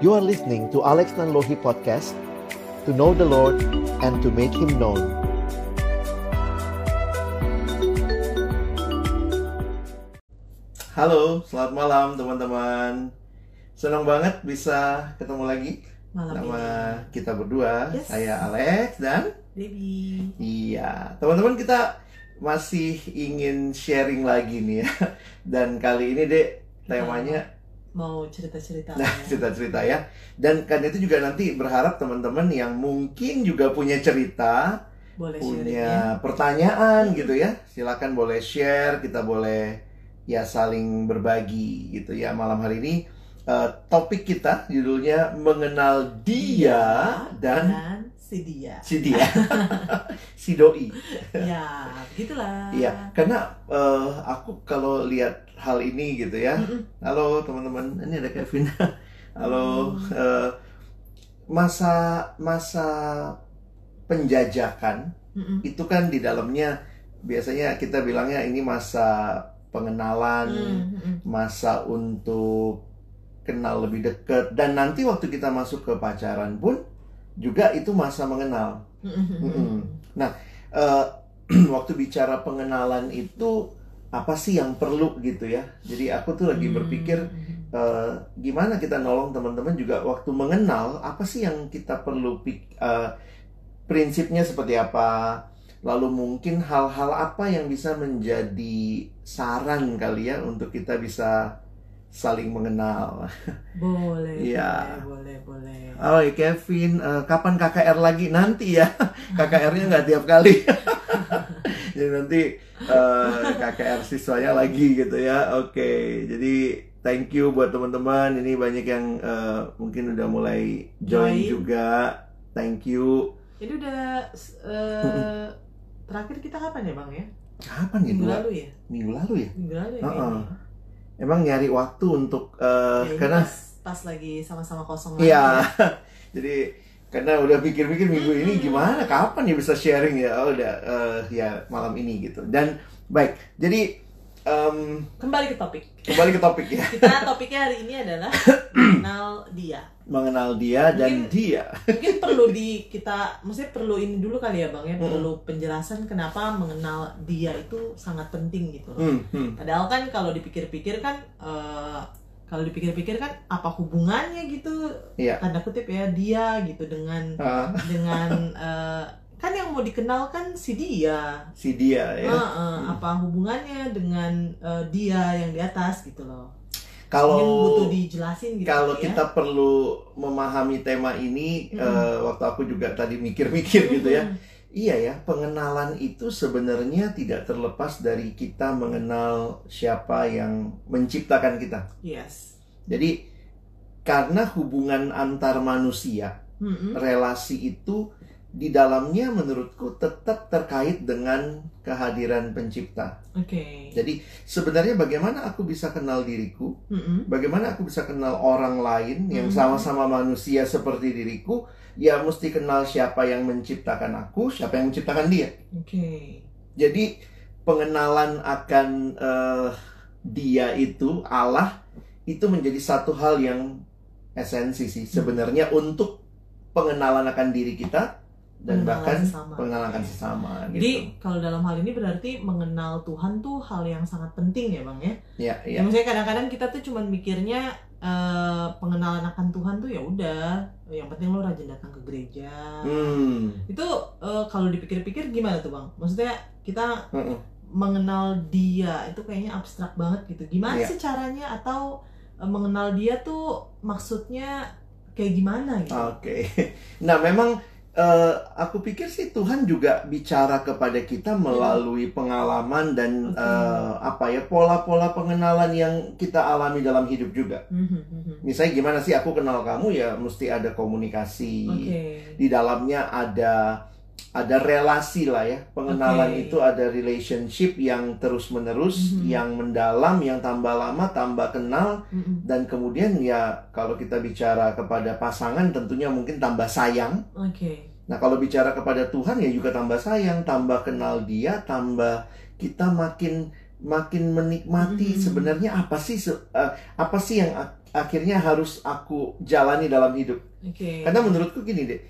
You are listening to Alex Nanlohi Podcast To know the Lord and to make Him known Halo, selamat malam teman-teman Senang banget bisa ketemu lagi malam Nama ini. kita berdua Yes. Saya Alex dan Baby. Iya, teman-teman kita masih ingin sharing lagi nih ya Dan kali ini dek temanya Mau cerita-cerita. Nah, ya? cerita-cerita ya. Dan kan itu juga nanti berharap teman-teman yang mungkin juga punya cerita, Boleh sharing ya. punya pertanyaan gitu ya. Silakan boleh share, kita boleh ya saling berbagi gitu ya. Malam hari ini eh, topik kita judulnya mengenal dia dan si dia. si dia. si doi. ya, begitulah. Iya, karena eh, aku kalau lihat hal ini gitu ya. Halo teman-teman, ini ada Kevin. Halo, Hmm. eh, masa masa penjajakan itu kan di dalamnya biasanya kita bilangnya ini masa pengenalan, Mm-mm. masa untuk kenal lebih dekat dan nanti waktu kita masuk ke pacaran pun juga itu masa mengenal. Mm-mm. Mm-mm. Eh, waktu bicara pengenalan itu apa sih yang perlu gitu ya? Jadi aku tuh lagi berpikir Mm. eh, gimana kita nolong teman-teman juga waktu mengenal apa sih yang kita perlu pik- eh, prinsipnya seperti apa lalu mungkin hal-hal apa yang bisa menjadi saran kali ya untuk kita bisa saling mengenal. Boleh, Iya. boleh, boleh, boleh. Oh Kevin, eh, kapan KKR lagi? Nanti ya, KKR-nya nggak tiap kali. jadi nanti eh, KKR siswanya lagi gitu ya. Oke, jadi thank you buat teman-teman. Ini banyak yang eh, mungkin udah mulai join Join. juga. Thank you. Jadi udah eh, terakhir kita kapan ya, Bang ya? Kapan ya? Minggu lalu ya? Minggu lalu ya? Minggu lalu ya Uh-uh. kayaknya. Emang nyari waktu untuk eh, Ya, karena pas, pas lagi sama-sama kosong lagi Iya. ya. Jadi karena udah pikir-pikir minggu ini gimana kapan ya bisa sharing ya? Oh udah eh, ya malam ini gitu. Dan baik. Jadi em, Kembali ke topik. kembali ke topik ya. Kita topiknya hari ini adalah kenal dia. Mengenal dia dan Mungkin- dia. mungkin perlu di kita maksudnya perlu ini dulu kali ya bang ya Mm-mm. perlu penjelasan kenapa mengenal dia itu sangat penting gitu loh Hmm, hmm. padahal kan kalau dipikir-pikir kan eh, kalau dipikir-pikir kan apa hubungannya gitu Iya. tanda kutip ya dia gitu dengan Ah, dengan eh, kan yang mau dikenal kan si dia si dia ya. Eh, eh, apa hubungannya dengan eh, dia yang di atas gitu loh Kalau butuh dijelasin gitu kalau ya. kita perlu memahami tema ini, Mm-mm. eh, waktu aku juga tadi mikir-mikir gitu ya. Iya ya, pengenalan itu sebenarnya tidak terlepas dari kita mengenal siapa yang menciptakan kita. yes Jadi karena hubungan antar manusia, Mm-mm. relasi itu di dalamnya menurutku tetap terkait dengan kehadiran pencipta. oke Jadi sebenarnya bagaimana aku bisa kenal diriku, Mm-mm. bagaimana aku bisa kenal orang lain yang sama-sama manusia seperti diriku, ya mesti kenal siapa yang menciptakan aku, siapa yang menciptakan dia. Oke. Jadi pengenalan akan eh, dia itu Allah itu menjadi satu hal yang esensi sih sebenarnya untuk pengenalan akan diri kita dan bahkan sesama. pengenalan akan sesama Jadi gitu. kalau dalam hal ini berarti mengenal Tuhan tuh hal yang sangat penting ya bang ya. Ya, Ya, ya. maksudnya kadang-kadang kita tuh cuman mikirnya eh, pengenalan akan Tuhan tuh ya udah, yang penting lo rajin datang ke gereja. Hmm. Itu eh, kalau dipikir-pikir gimana tuh bang? Maksudnya kita Mm-mm. mengenal dia itu kayaknya abstrak banget gitu. Gimana Iya. sih caranya atau eh, mengenal dia tuh maksudnya kayak gimana gitu? Oke. Nah, memang eh, aku pikir sih Tuhan juga bicara kepada kita melalui pengalaman dan Oke. eh, apa ya pola-pola pengenalan yang kita alami dalam hidup juga. Mhm, mhm. Misalnya gimana sih aku kenal kamu ya mesti ada komunikasi. Oke. Di dalamnya ada ada relasi lah ya. Pengenalan Oke. itu ada relationship yang terus-menerus, Mhm. yang mendalam, yang tambah lama tambah kenal Mhm. dan kemudian ya kalau kita bicara kepada pasangan tentunya mungkin tambah sayang. Oke. Nah, kalau bicara kepada Tuhan ya juga tambah sayang, tambah kenal Dia, tambah kita makin makin menikmati Mhm. sebenarnya apa sih eh, apa sih yang ak- akhirnya harus aku jalani dalam hidup. Oke. Karena menurutku gini deh,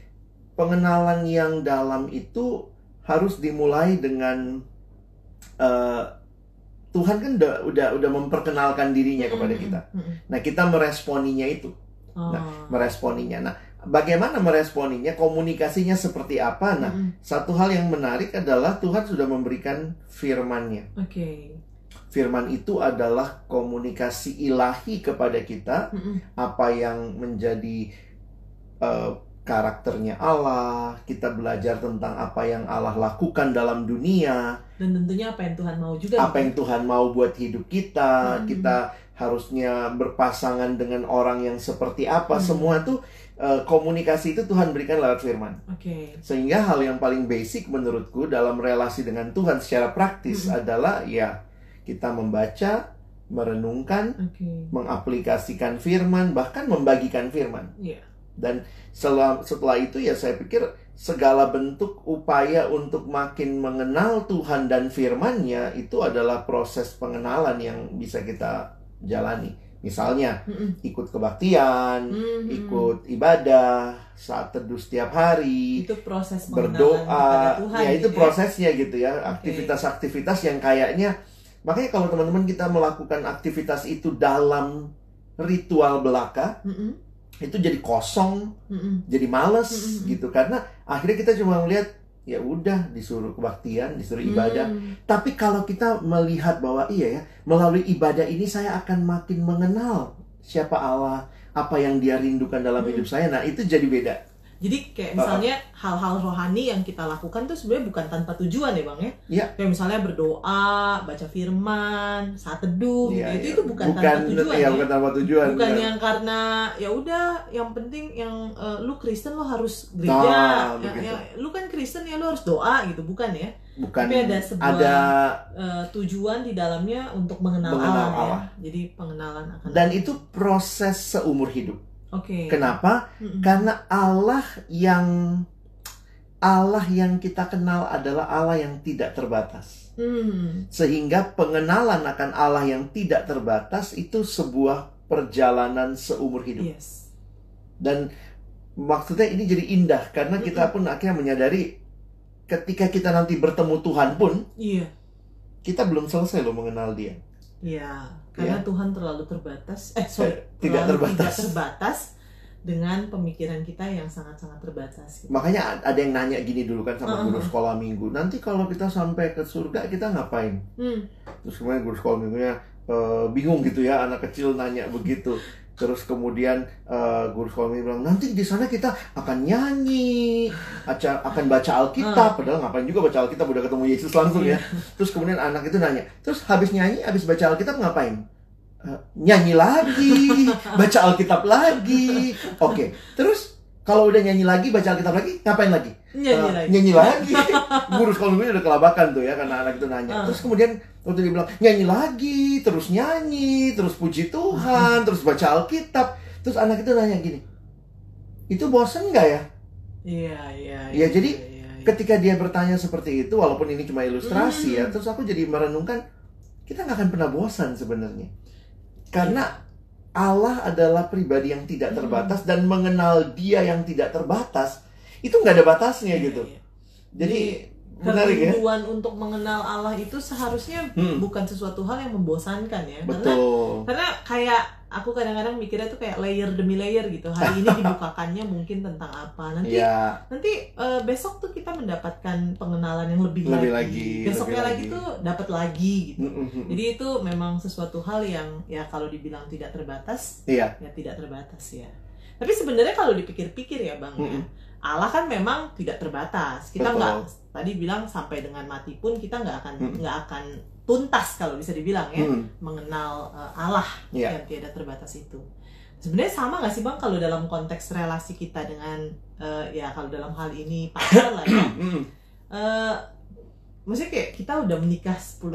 pengenalan yang dalam itu harus dimulai dengan eh, Tuhan kan udah udah udah memperkenalkan dirinya kepada kita. Nah, kita meresponinya itu, Oh. meresponinya. Nah, bagaimana meresponinya? Komunikasinya seperti apa? Nah, satu hal yang menarik adalah Tuhan sudah memberikan firman-Nya. Oke. Firman itu adalah komunikasi ilahi kepada kita, apa yang menjadi eh, karakternya Allah. Kita belajar tentang apa yang Allah lakukan dalam dunia, Dan tentunya apa yang Tuhan mau juga. apa yang Tuhan mau buat hidup kita. Hmm. Kita harusnya berpasangan dengan orang yang seperti apa. Hmm. Semua tuh eh, komunikasi itu Tuhan berikan lewat firman. Oke. Sehingga hal yang paling basic menurutku dalam relasi dengan Tuhan secara praktis Mm-mm. adalah ya kita membaca, merenungkan, Oke. mengaplikasikan firman, bahkan membagikan firman. Iya. Dan setelah, setelah itu ya saya pikir segala bentuk upaya untuk makin mengenal Tuhan dan firman-Nya itu adalah proses pengenalan yang bisa kita jalani. Misalnya ikut kebaktian, Mm-mm. ikut ibadah, saat teduh setiap hari, itu proses berdoa Tuhan ya itu gitu prosesnya gitu ya aktivitas-aktivitas yang kayaknya makanya kalau teman-teman kita melakukan aktivitas itu dalam ritual belaka Mm-mm. Itu jadi kosong Mm-mm. jadi males Mm-mm. gitu karena akhirnya kita cuma melihat ya udah disuruh kebaktian disuruh ibadah Mm. tapi kalau kita melihat bahwa iya ya melalui ibadah ini saya akan makin mengenal siapa Allah apa yang dia rindukan dalam Hmm. hidup saya nah itu jadi beda Jadi kayak misalnya hal-hal rohani yang kita lakukan tuh sebenarnya bukan tanpa tujuan ya bang ya? Iya. Kayak misalnya berdoa, baca firman, saat teduh, Iya, gitu. itu iya. itu bukan, tanpa tujuan iya, ya. bukan tanpa tujuan Bukan benar. yang karena ya udah yang penting yang eh, lu Kristen lo harus Nah, gereja, ya, begitu. ya, lu kan Kristen ya lu harus doa gitu, bukan ya? bukan Tapi ada sebuah ada eh, tujuan di dalamnya untuk mengenal, Mengenal Allah, Allah. ya. Jadi pengenalan akan dan itu proses seumur hidup. Oke. Kenapa? Mm-mm. Karena Allah yang Allah yang kita kenal adalah Allah yang tidak terbatas. Hmm. Sehingga pengenalan akan Allah yang tidak terbatas itu sebuah perjalanan seumur hidup. Yes. Dan maksudnya ini jadi indah karena kita pun akhirnya menyadari ketika kita nanti bertemu Tuhan pun Iya. kita belum selesai loh mengenal Dia. Iya, karena Tuhan terlalu terbatas. Eh, sorry, Eh, tidak terbatas. tidak terbatas dengan pemikiran kita yang sangat-sangat terbatas. gitu. Makanya ada yang nanya gini dulu kan sama guru Uh-huh. sekolah minggu. Nanti kalau kita sampai ke surga kita ngapain? Hmm. Terus kemudian guru sekolah minggunya eh, bingung gitu ya anak kecil nanya begitu. Terus kemudian eh, guru sekolah minggu bilang nanti di sana kita akan nyanyi, aca- akan baca Alkitab. Padahal ngapain juga baca Alkitab udah ketemu Yesus langsung ya. Terus kemudian anak itu nanya, terus habis nyanyi, habis baca Alkitab ngapain? "Eh, nyanyi lagi, baca Alkitab lagi. Oke, terus kalau udah nyanyi lagi, baca Alkitab lagi, ngapain lagi? Nyanyi Eh, lagi. nyanyi lagi. Guru sekolah minggu udah kelabakan tuh ya karena anak itu nanya. Ah. Terus kemudian waktu dia bilang nyanyi lagi, terus nyanyi, terus puji Tuhan, terus baca Alkitab. Terus anak itu nanya gini, itu bosen nggak ya? Iya, iya. Iya, jadi iya, iya. Ketika dia bertanya seperti itu, walaupun ini cuma ilustrasi ya, Hmm. terus aku jadi merenungkan kita nggak akan pernah bosan sebenarnya, karena Allah adalah pribadi yang tidak Hmm. terbatas dan mengenal Dia yang tidak terbatas itu nggak ada batasnya Iya, gitu. iya. Jadi menarik ya. Kerinduan untuk mengenal Allah itu seharusnya Hmm. bukan sesuatu hal yang membosankan ya. Karena Betul. karena kayak aku kadang-kadang mikirnya tuh kayak layer demi layer gitu. Hari ini dibukakannya mungkin tentang apa. Nanti Iya. nanti eh, besok tuh kita mendapatkan pengenalan yang lebih, Lebih lagi. lagi, Besoknya lebih lagi lagi. tuh dapat lagi gitu. Mm-mm. Jadi itu memang sesuatu hal yang ya kalau dibilang tidak terbatas, Iya. ya tidak terbatas ya. Tapi sebenarnya kalau dipikir-pikir ya bang, ya, Mm-mm. Allah kan memang tidak terbatas. Kita nggak tadi bilang sampai dengan mati pun kita nggak akan nggak akan tuntas kalau bisa dibilang ya Hmm. mengenal uh, Allah Iya. yang tiada terbatas itu. Sebenarnya sama nggak sih bang kalau dalam konteks relasi kita dengan uh, ya kalau dalam hal ini pacar lah ya. Uh, maksudnya kayak kita udah menikah 10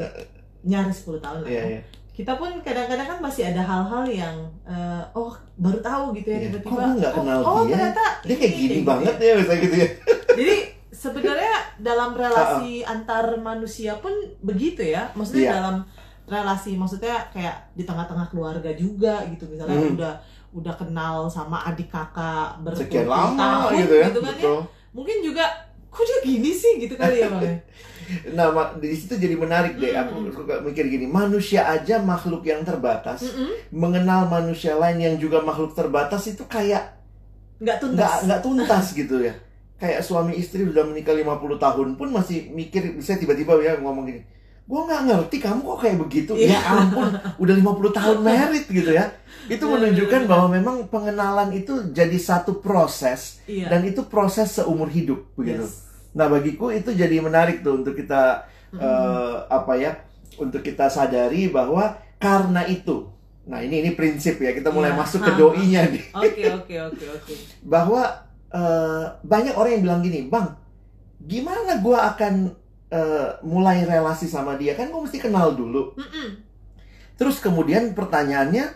nyaris 10 tahun lah Iya, ya. iya. Kita pun kadang-kadang kan masih ada hal-hal yang uh, oh baru tahu gitu ya Iya. tiba-tiba. Nggak oh, kenal oh, dia? ternyata Dia kayak ini, gini gitu banget ya. ya, misalnya gitu ya. Jadi sebenarnya dalam relasi antar manusia pun begitu ya. Maksudnya Iya. dalam relasi maksudnya kayak di tengah-tengah keluarga juga gitu misalnya Hmm. udah udah kenal sama adik kakak berpuluh tahun gitu ya. kan ya Betul. mungkin juga kok dia gini sih gitu kali ya bang Nah, di situ jadi menarik deh. Aku Mm. suka mikir gini, manusia aja makhluk yang terbatas. Mm-mm. Mengenal manusia lain yang juga makhluk terbatas itu kayak nggak tuntas nggak nggak tuntas gitu ya. Kayak suami istri udah menikah 50 tahun pun masih mikir bisa tiba-tiba ya ngomong gini. Gua nggak ngerti kamu kok kayak begitu. Iya. Ya ampun, udah 50 tahun merit gitu ya. Itu Bener, menunjukkan bener, bahwa memang pengenalan itu jadi satu proses iya dan itu proses seumur hidup begitu. Yes. Nah, bagiku itu jadi menarik tuh untuk kita Mm-mm. eh, apa ya untuk kita sadari bahwa karena itu nah ini ini prinsip ya kita mulai Iya. masuk ke doinya nih oke oke oke oke bahwa eh, banyak orang yang bilang gini bang gimana gua akan eh, mulai relasi sama dia kan gua mesti kenal dulu Mm-mm. terus kemudian pertanyaannya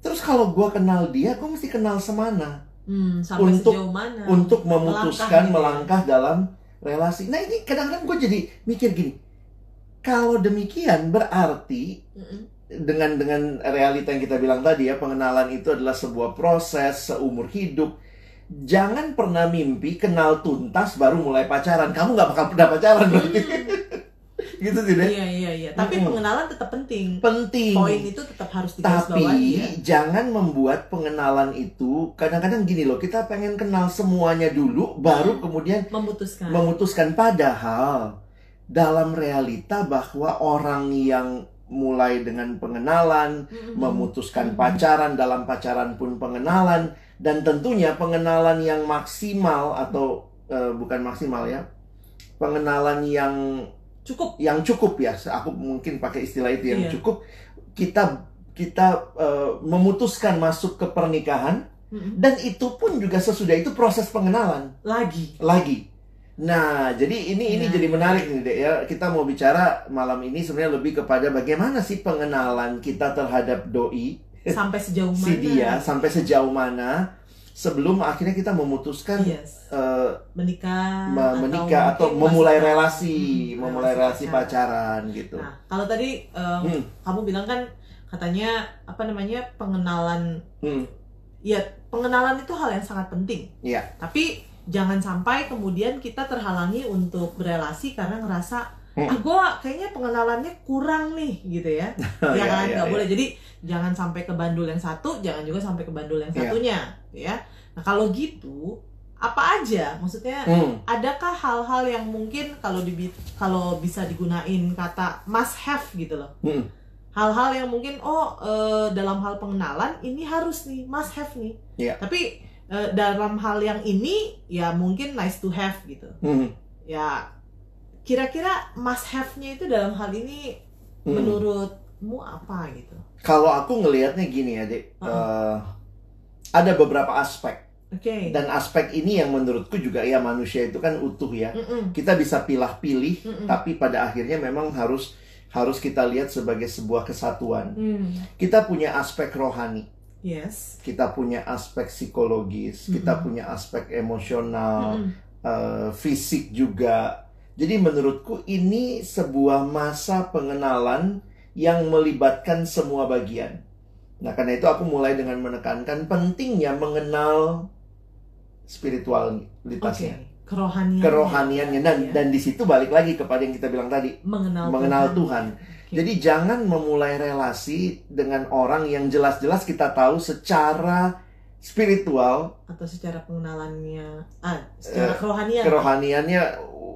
terus kalau gua kenal dia gua mesti kenal semana Hmm, sampai Untuk- sejauh mana? untuk memutuskan gitu ya. melangkah dalam relasi. Nah ini kadang-kadang gue jadi mikir gini kalau demikian berarti Mm-mm. dengan dengan realita yang kita bilang tadi ya pengenalan itu adalah sebuah proses seumur hidup. Jangan pernah mimpi kenal tuntas baru mulai pacaran. Kamu nggak bakal pernah pacaran berarti gitu tidak iya iya iya. Tapi Mm-mm. pengenalan tetap penting. Penting. Poin itu tetap harus tapi ya. jangan membuat pengenalan itu kadang-kadang gini loh kita pengen kenal semuanya dulu baru kemudian memutuskan. memutuskan. Padahal dalam realita bahwa orang yang mulai dengan pengenalan Mm-mm. memutuskan Mhm. pacaran dalam pacaran pun pengenalan dan tentunya pengenalan yang maksimal atau eh, bukan maksimal ya pengenalan yang cukup yang cukup ya aku mungkin pakai istilah itu yang Iya. cukup kita kita eh, memutuskan masuk ke pernikahan Mm-mm. dan itu pun juga sesudah itu proses pengenalan lagi lagi. Nah, jadi ini ini Ya. jadi menarik nih, Dek ya. Kita mau bicara malam ini sebenarnya lebih kepada bagaimana sih pengenalan kita terhadap doi sampai sejauh mana si dia sampai sejauh mana sebelum akhirnya kita memutuskan yes eh, menikah me- menikah atau, memulai masuk- relasi, Hmm, memulai relasi pacaran gitu. Nah, kalau tadi em, Hmm. kamu bilang kan katanya apa namanya pengenalan Hmm, ya pengenalan itu hal yang sangat penting. Iya. Tapi jangan sampai kemudian kita terhalangi untuk berelasi karena ngerasa Hmm. ah gue kayaknya pengenalannya kurang nih gitu ya. ya Iya, kan iya, nggak iya. boleh. Jadi jangan sampai ke bandul yang satu, jangan juga sampai ke bandul yang Iya. satunya, ya. Nah kalau gitu apa aja maksudnya Hmm, adakah hal-hal yang mungkin kalau di kalau bisa digunain kata must have gitu loh hmm. hal-hal yang mungkin oh eh, dalam hal pengenalan ini harus nih must have nih Iya. tapi eh, dalam hal yang ini ya mungkin nice to have gitu Hmm, ya kira-kira must have-nya itu dalam hal ini hmm. menurutmu apa gitu Kalau aku ngelihatnya gini ya, Dek. Uh-uh. Eh, ada beberapa aspek oke dan aspek ini yang menurutku juga ya manusia itu kan utuh ya. Mm-mm. Kita bisa pilah-pilih, Mm-mm. tapi pada akhirnya memang harus harus kita lihat sebagai sebuah kesatuan. Hmm, Kita punya aspek rohani, yes kita punya aspek psikologis, kita Mm-mm. punya aspek emosional, Mm-mm. eh, fisik juga. Jadi menurutku ini sebuah masa pengenalan yang melibatkan semua bagian. Nah, karena itu aku mulai dengan menekankan pentingnya mengenal spiritualitasnya, kerohanian kerohaniannya dan Ya. dan di situ balik lagi kepada yang kita bilang tadi. mengenal mengenal Tuhan. Oke. Jadi jangan memulai relasi dengan orang yang jelas-jelas kita tahu secara spiritual atau secara pengenalannya ah secara Eh, kerohanian kerohaniannya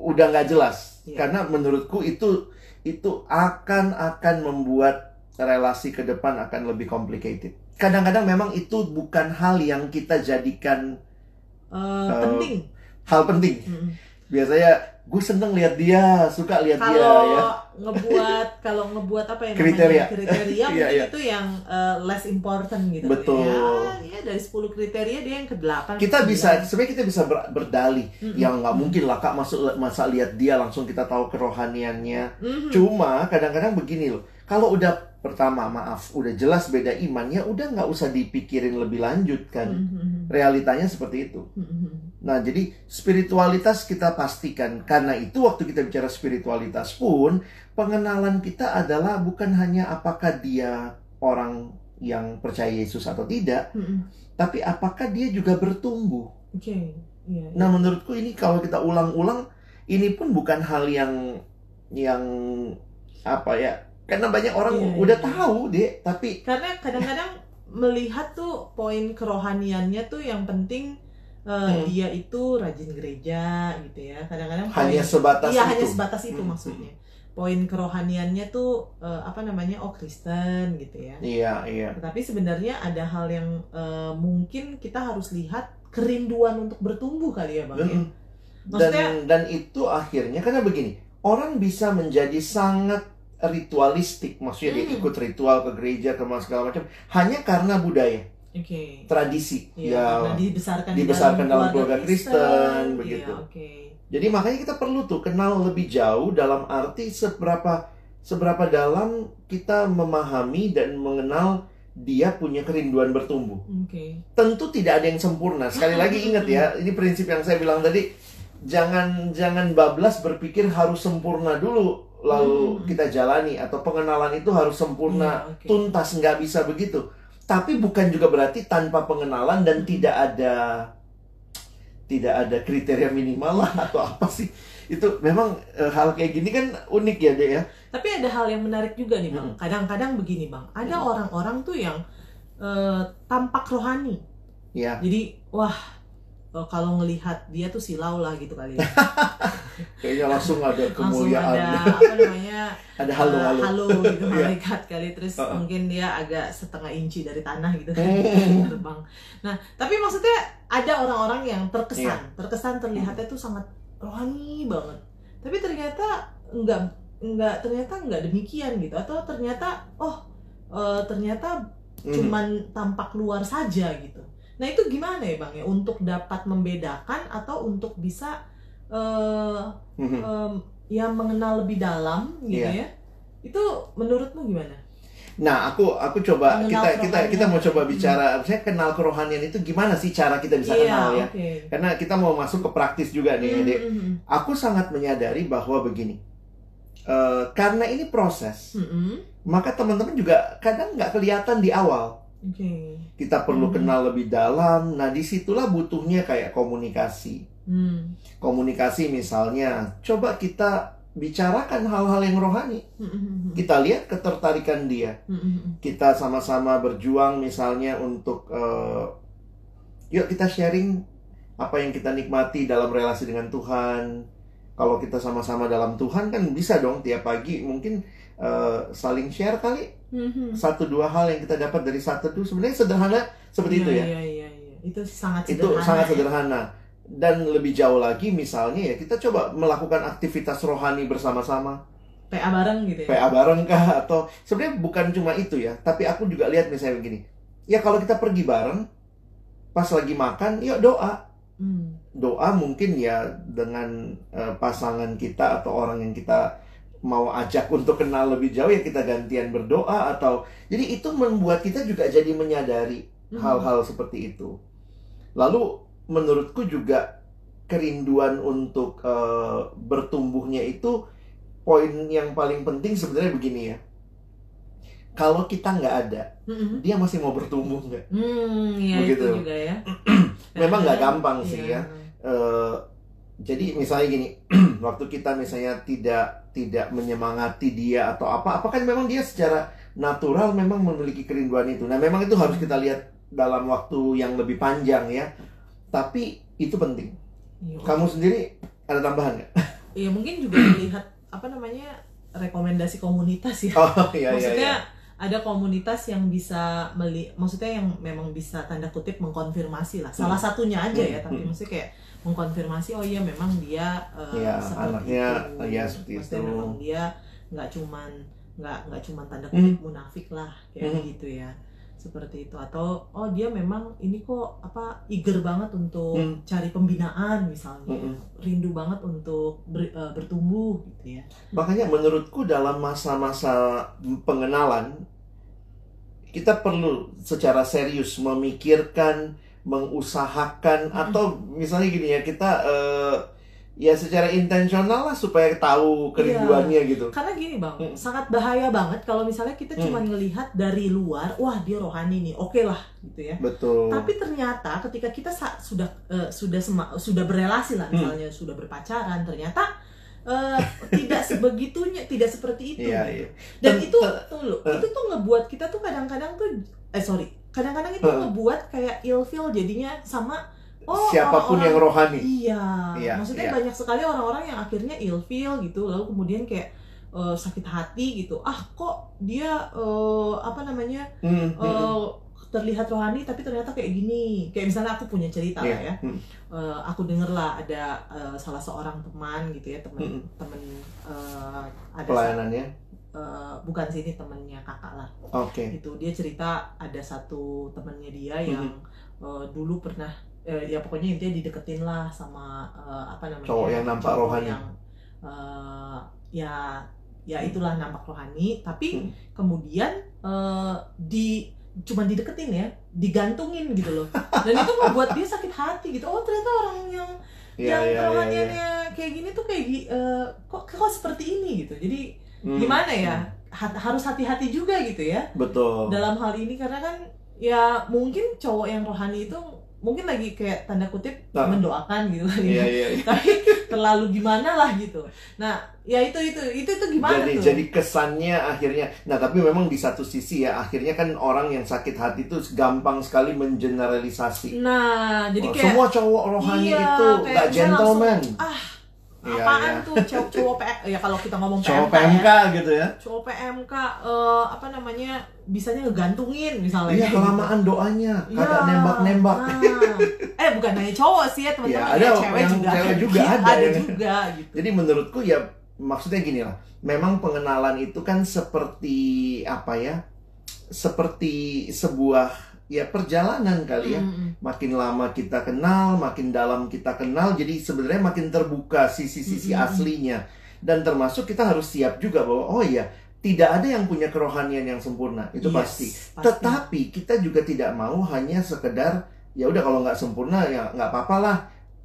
udah nggak jelas. Iya. karena menurutku itu itu akan akan membuat relasi ke depan akan lebih complicated. Kadang-kadang memang itu bukan hal yang kita jadikan Eh, eh, penting. hal penting. Mm-mm. biasanya gue seneng lihat dia suka lihat dia ya ngebuat kalau ngebuat apa ya Kriteria. namanya kriteria Iya, mungkin iya. itu yang eh, less important gitu Betul. ya, ya dari 10 kriteria dia yang ke 8 kita bisa sebenarnya kita bisa ber- berdalih Mm-mm. yang nggak mungkin lah kak masuk masa lihat dia langsung kita tahu kerohaniannya Mhm. cuma kadang-kadang begini loh kalau udah pertama maaf udah jelas beda iman ya udah nggak usah dipikirin lebih lanjut kan Mhm. realitanya seperti itu Mhm. Nah, jadi spiritualitas kita pastikan. Karena itu waktu kita bicara spiritualitas pun, pengenalan kita adalah bukan hanya apakah dia orang yang percaya Yesus atau tidak, Mm-mm. tapi apakah dia juga bertumbuh. Oke. Iya. Nah, menurutku ini kalau kita ulang-ulang, ini pun bukan hal yang yang apa ya? Karena banyak orang Iya, udah iya. tahu deh, tapi Karena kadang-kadang melihat tuh poin kerohaniannya tuh yang penting eh, Hmm. dia itu rajin gereja gitu ya. Kadang-kadang hanya poin sebatas Iya itu. hanya sebatas itu Hmm, maksudnya. Poin kerohaniannya tuh eh, apa namanya? Oh Kristen gitu ya. Iya, iya. Tetapi sebenarnya ada hal yang eh, mungkin kita harus lihat kerinduan untuk bertumbuh kali ya bang. ya? Mm-mm. Maksudnya- Dan dan itu akhirnya karena begini, orang bisa menjadi sangat ritualistik, maksudnya dia Hmm. ikut ritual ke gereja ke segala macam hanya karena budaya, Oke. tradisi. Iya, ya. karena dibesarkan, dibesarkan di dalam keluarga Kristen, Iya, begitu. Oke. Jadi makanya kita perlu tuh kenal lebih jauh dalam arti seberapa seberapa dalam kita memahami dan mengenal dia punya kerinduan bertumbuh. Oke. tentu tidak ada yang sempurna. Sekali lagi ingat ya, ini prinsip yang saya bilang tadi, jangan jangan bablas berpikir harus sempurna dulu lalu Hmm. kita jalani atau pengenalan itu harus sempurna Iya, oke. tuntas nggak bisa begitu. Tapi bukan juga berarti tanpa pengenalan dan Hmm. tidak ada tidak ada kriteria minimal lah atau apa sih. Itu memang eh, hal kayak gini kan unik ya deh ya. Tapi ada hal yang menarik juga nih bang. Kadang-kadang begini bang, ada orang-orang tuh yang eh, tampak rohani. ya Jadi wah eh, kalau ngelihat dia tuh silau lah gitu kali. ya. kayaknya langsung ada Langsung kemuliaan ada apa namanya ada eh, halo-halo halo gitu Iya. malaikat kali. Terus Uh-uh. mungkin dia agak setengah inci dari tanah gitu kan Hmm. terbang. Nah tapi maksudnya ada orang-orang yang terkesan, Iya. terkesan terlihatnya tuh sangat rohani banget. Tapi ternyata enggak enggak ternyata enggak demikian gitu atau ternyata oh eh, ternyata Mhm. cuman tampak luar saja gitu. Nah itu gimana ya bang ya untuk dapat membedakan atau untuk bisa eh Mhm. em, ya mengenal lebih dalam gitu Iya. ya? Itu menurutmu gimana? Nah, aku aku coba Mengenal kita kita kita mau coba kerohanian. bicara, saya kenal kerohanian itu gimana sih cara kita bisa Iya, kenal ya? Karena kita mau masuk ke praktis juga nih, Dek. Mm, mm, Aku sangat menyadari bahwa begini, eh, karena ini proses, mm, mm, mm. maka teman-teman juga kadang nggak kelihatan di awal. Kita perlu Mhm. kenal lebih dalam. Nah, di situlah butuhnya kayak komunikasi. Hmm. Komunikasi misalnya, coba kita bicarakan hal-hal yang rohani. Mm, mm, mm, Kita lihat ketertarikan dia. kita sama-sama berjuang misalnya untuk eh, yuk kita sharing apa yang kita nikmati dalam relasi dengan Tuhan. Kalau kita sama-sama dalam Tuhan kan bisa dong tiap pagi mungkin eh, saling share kali Mm, mm. satu dua hal yang kita dapat dari satu itu sebenarnya sederhana seperti itu Iya, ya. Iya, iya, iya. Itu sangat Itu sederhana. sangat ya. sederhana. Dan lebih jauh lagi misalnya ya kita coba melakukan aktivitas rohani bersama-sama. PA bareng gitu ya. PA bareng kah atau sebenarnya bukan cuma itu ya tapi aku juga lihat misalnya begini ya kalau kita pergi bareng pas lagi makan yuk doa Hmm. doa mungkin ya dengan eh, pasangan kita atau orang yang kita mau ajak untuk kenal lebih jauh ya kita gantian berdoa atau jadi itu membuat kita juga jadi menyadari Hmm. hal-hal seperti itu lalu menurutku juga kerinduan untuk eh, bertumbuhnya itu poin yang paling penting sebenarnya begini ya kalau kita nggak ada Mm, mm. dia masih mau bertumbuh nggak Hmm, ya Begitu. itu juga ya. Memang nggak Kadang-kadang, gampang sih iya. ya. Eh, jadi misalnya gini waktu kita misalnya tidak tidak menyemangati dia atau apa apa kan memang dia secara natural memang memiliki kerinduan itu nah memang itu harus kita lihat dalam waktu yang lebih panjang ya tapi itu penting Iya. kamu sendiri ada tambahan nggak Iya mungkin juga melihat apa namanya rekomendasi komunitas ya. oh iya iya maksudnya iya ada komunitas yang bisa meli, maksudnya yang memang bisa tanda kutip mengkonfirmasi lah. Salah satunya aja ya, Hmm. tapi Hmm. maksudnya kayak mengkonfirmasi oh iya memang dia eh, Iya, seperti anaknya, itu. iya, seperti Maksudnya itu. memang dia nggak cuman nggak nggak cuman tanda kutip munafik lah kayak Hmm. gitu ya seperti itu atau oh dia memang ini kok apa eager banget untuk Hmm. cari pembinaan misalnya Mm-mm. rindu banget untuk ber- eh, bertumbuh gitu ya makanya menurutku dalam masa-masa pengenalan kita perlu secara serius memikirkan mengusahakan atau misalnya gini ya kita eh, ya secara intensional lah supaya tahu kerinduannya gitu. Karena gini bang, Hmm. sangat bahaya banget kalau misalnya kita Hmm. cuma ngelihat dari luar, wah dia rohani nih, oke lah gitu ya. Betul. Tapi ternyata ketika kita sudah eh, sudah sudah berrelasi lah Hmm. misalnya sudah berpacaran, ternyata eh, tidak sebegitunya, tidak seperti itu. Iya, gitu. iya. Dan itu tuh eh. itu tuh ngebuat kita tuh kadang-kadang tuh eh sorry, kadang-kadang itu Eh. ngebuat kayak ilfeel jadinya sama oh Siapa pun orang-orang- yang rohani. Iya, Iya, maksudnya iya. banyak sekali orang-orang yang akhirnya ilfeel gitu, lalu kemudian kayak eh, sakit hati gitu. Ah, kok dia eh, apa namanya Hmm, hmm, eh, terlihat rohani tapi ternyata kayak gini. Kayak misalnya aku punya cerita Iya, lah ya. hmm. Eh, aku denger lah ada eh, salah seorang teman gitu ya, teman Mm-mm. teman eh, ada Pelayanannya. Eh, bukan sini temennya kakak lah. Oke. Itu dia cerita ada satu temennya dia yang Mm-hmm. eh, dulu pernah eh, ya pokoknya intinya dideketin lah sama eh, apa namanya Cowok yang nampak cowok rohani. yang, eh, ya ya itulah nampak rohani tapi Hmm. kemudian eh, di cuma dideketin ya digantungin gitu loh dan itu membuat dia sakit hati gitu oh ternyata orang yang Iya, yang iya, iya, rohaniannya kayak gini tuh kayak eh, kok kok seperti ini gitu jadi Hmm, gimana ya. Ha- harus hati-hati juga gitu ya Betul. dalam hal ini karena kan ya mungkin cowok yang rohani itu mungkin lagi kayak tanda kutip Ah. mendoakan gitu kan ya. iya, iya. tapi terlalu gimana lah gitu nah ya itu itu itu itu gimana jadi tuh jadi kesannya akhirnya nah tapi memang di satu sisi ya akhirnya kan orang yang sakit hati itu gampang sekali mengeneralisasi nah jadi Oh, kayak semua cowok rohani iya, itu nggak gentleman langsung, ah Iya, apaan iya. tuh? Cowok cowok P- ya kalau kita ngomong cowok PMK, PMK ya, gitu ya. Cowok PMK eh, apa namanya bisanya ngegantungin misalnya. Iya kelamaan doanya. Iya, kagak nembak nembak nah. eh bukan hanya cowok sih ya teman-teman. Ya, ada cewek yang juga. cewek juga Iya, ada ya. juga gitu. Jadi menurutku ya maksudnya gini lah. Memang pengenalan itu kan seperti apa ya seperti sebuah ya perjalanan kali ya Mm-mm. makin lama kita kenal, makin dalam kita kenal, jadi sebenarnya makin terbuka sisi-sisi Mm-mm. aslinya. Dan termasuk kita harus siap juga bahwa oh iya, tidak ada yang punya kerohanian yang sempurna, itu Yes, pasti. pasti. Tetapi kita juga tidak mau hanya sekedar ya udah kalau nggak sempurna ya nggak apa-apa lah.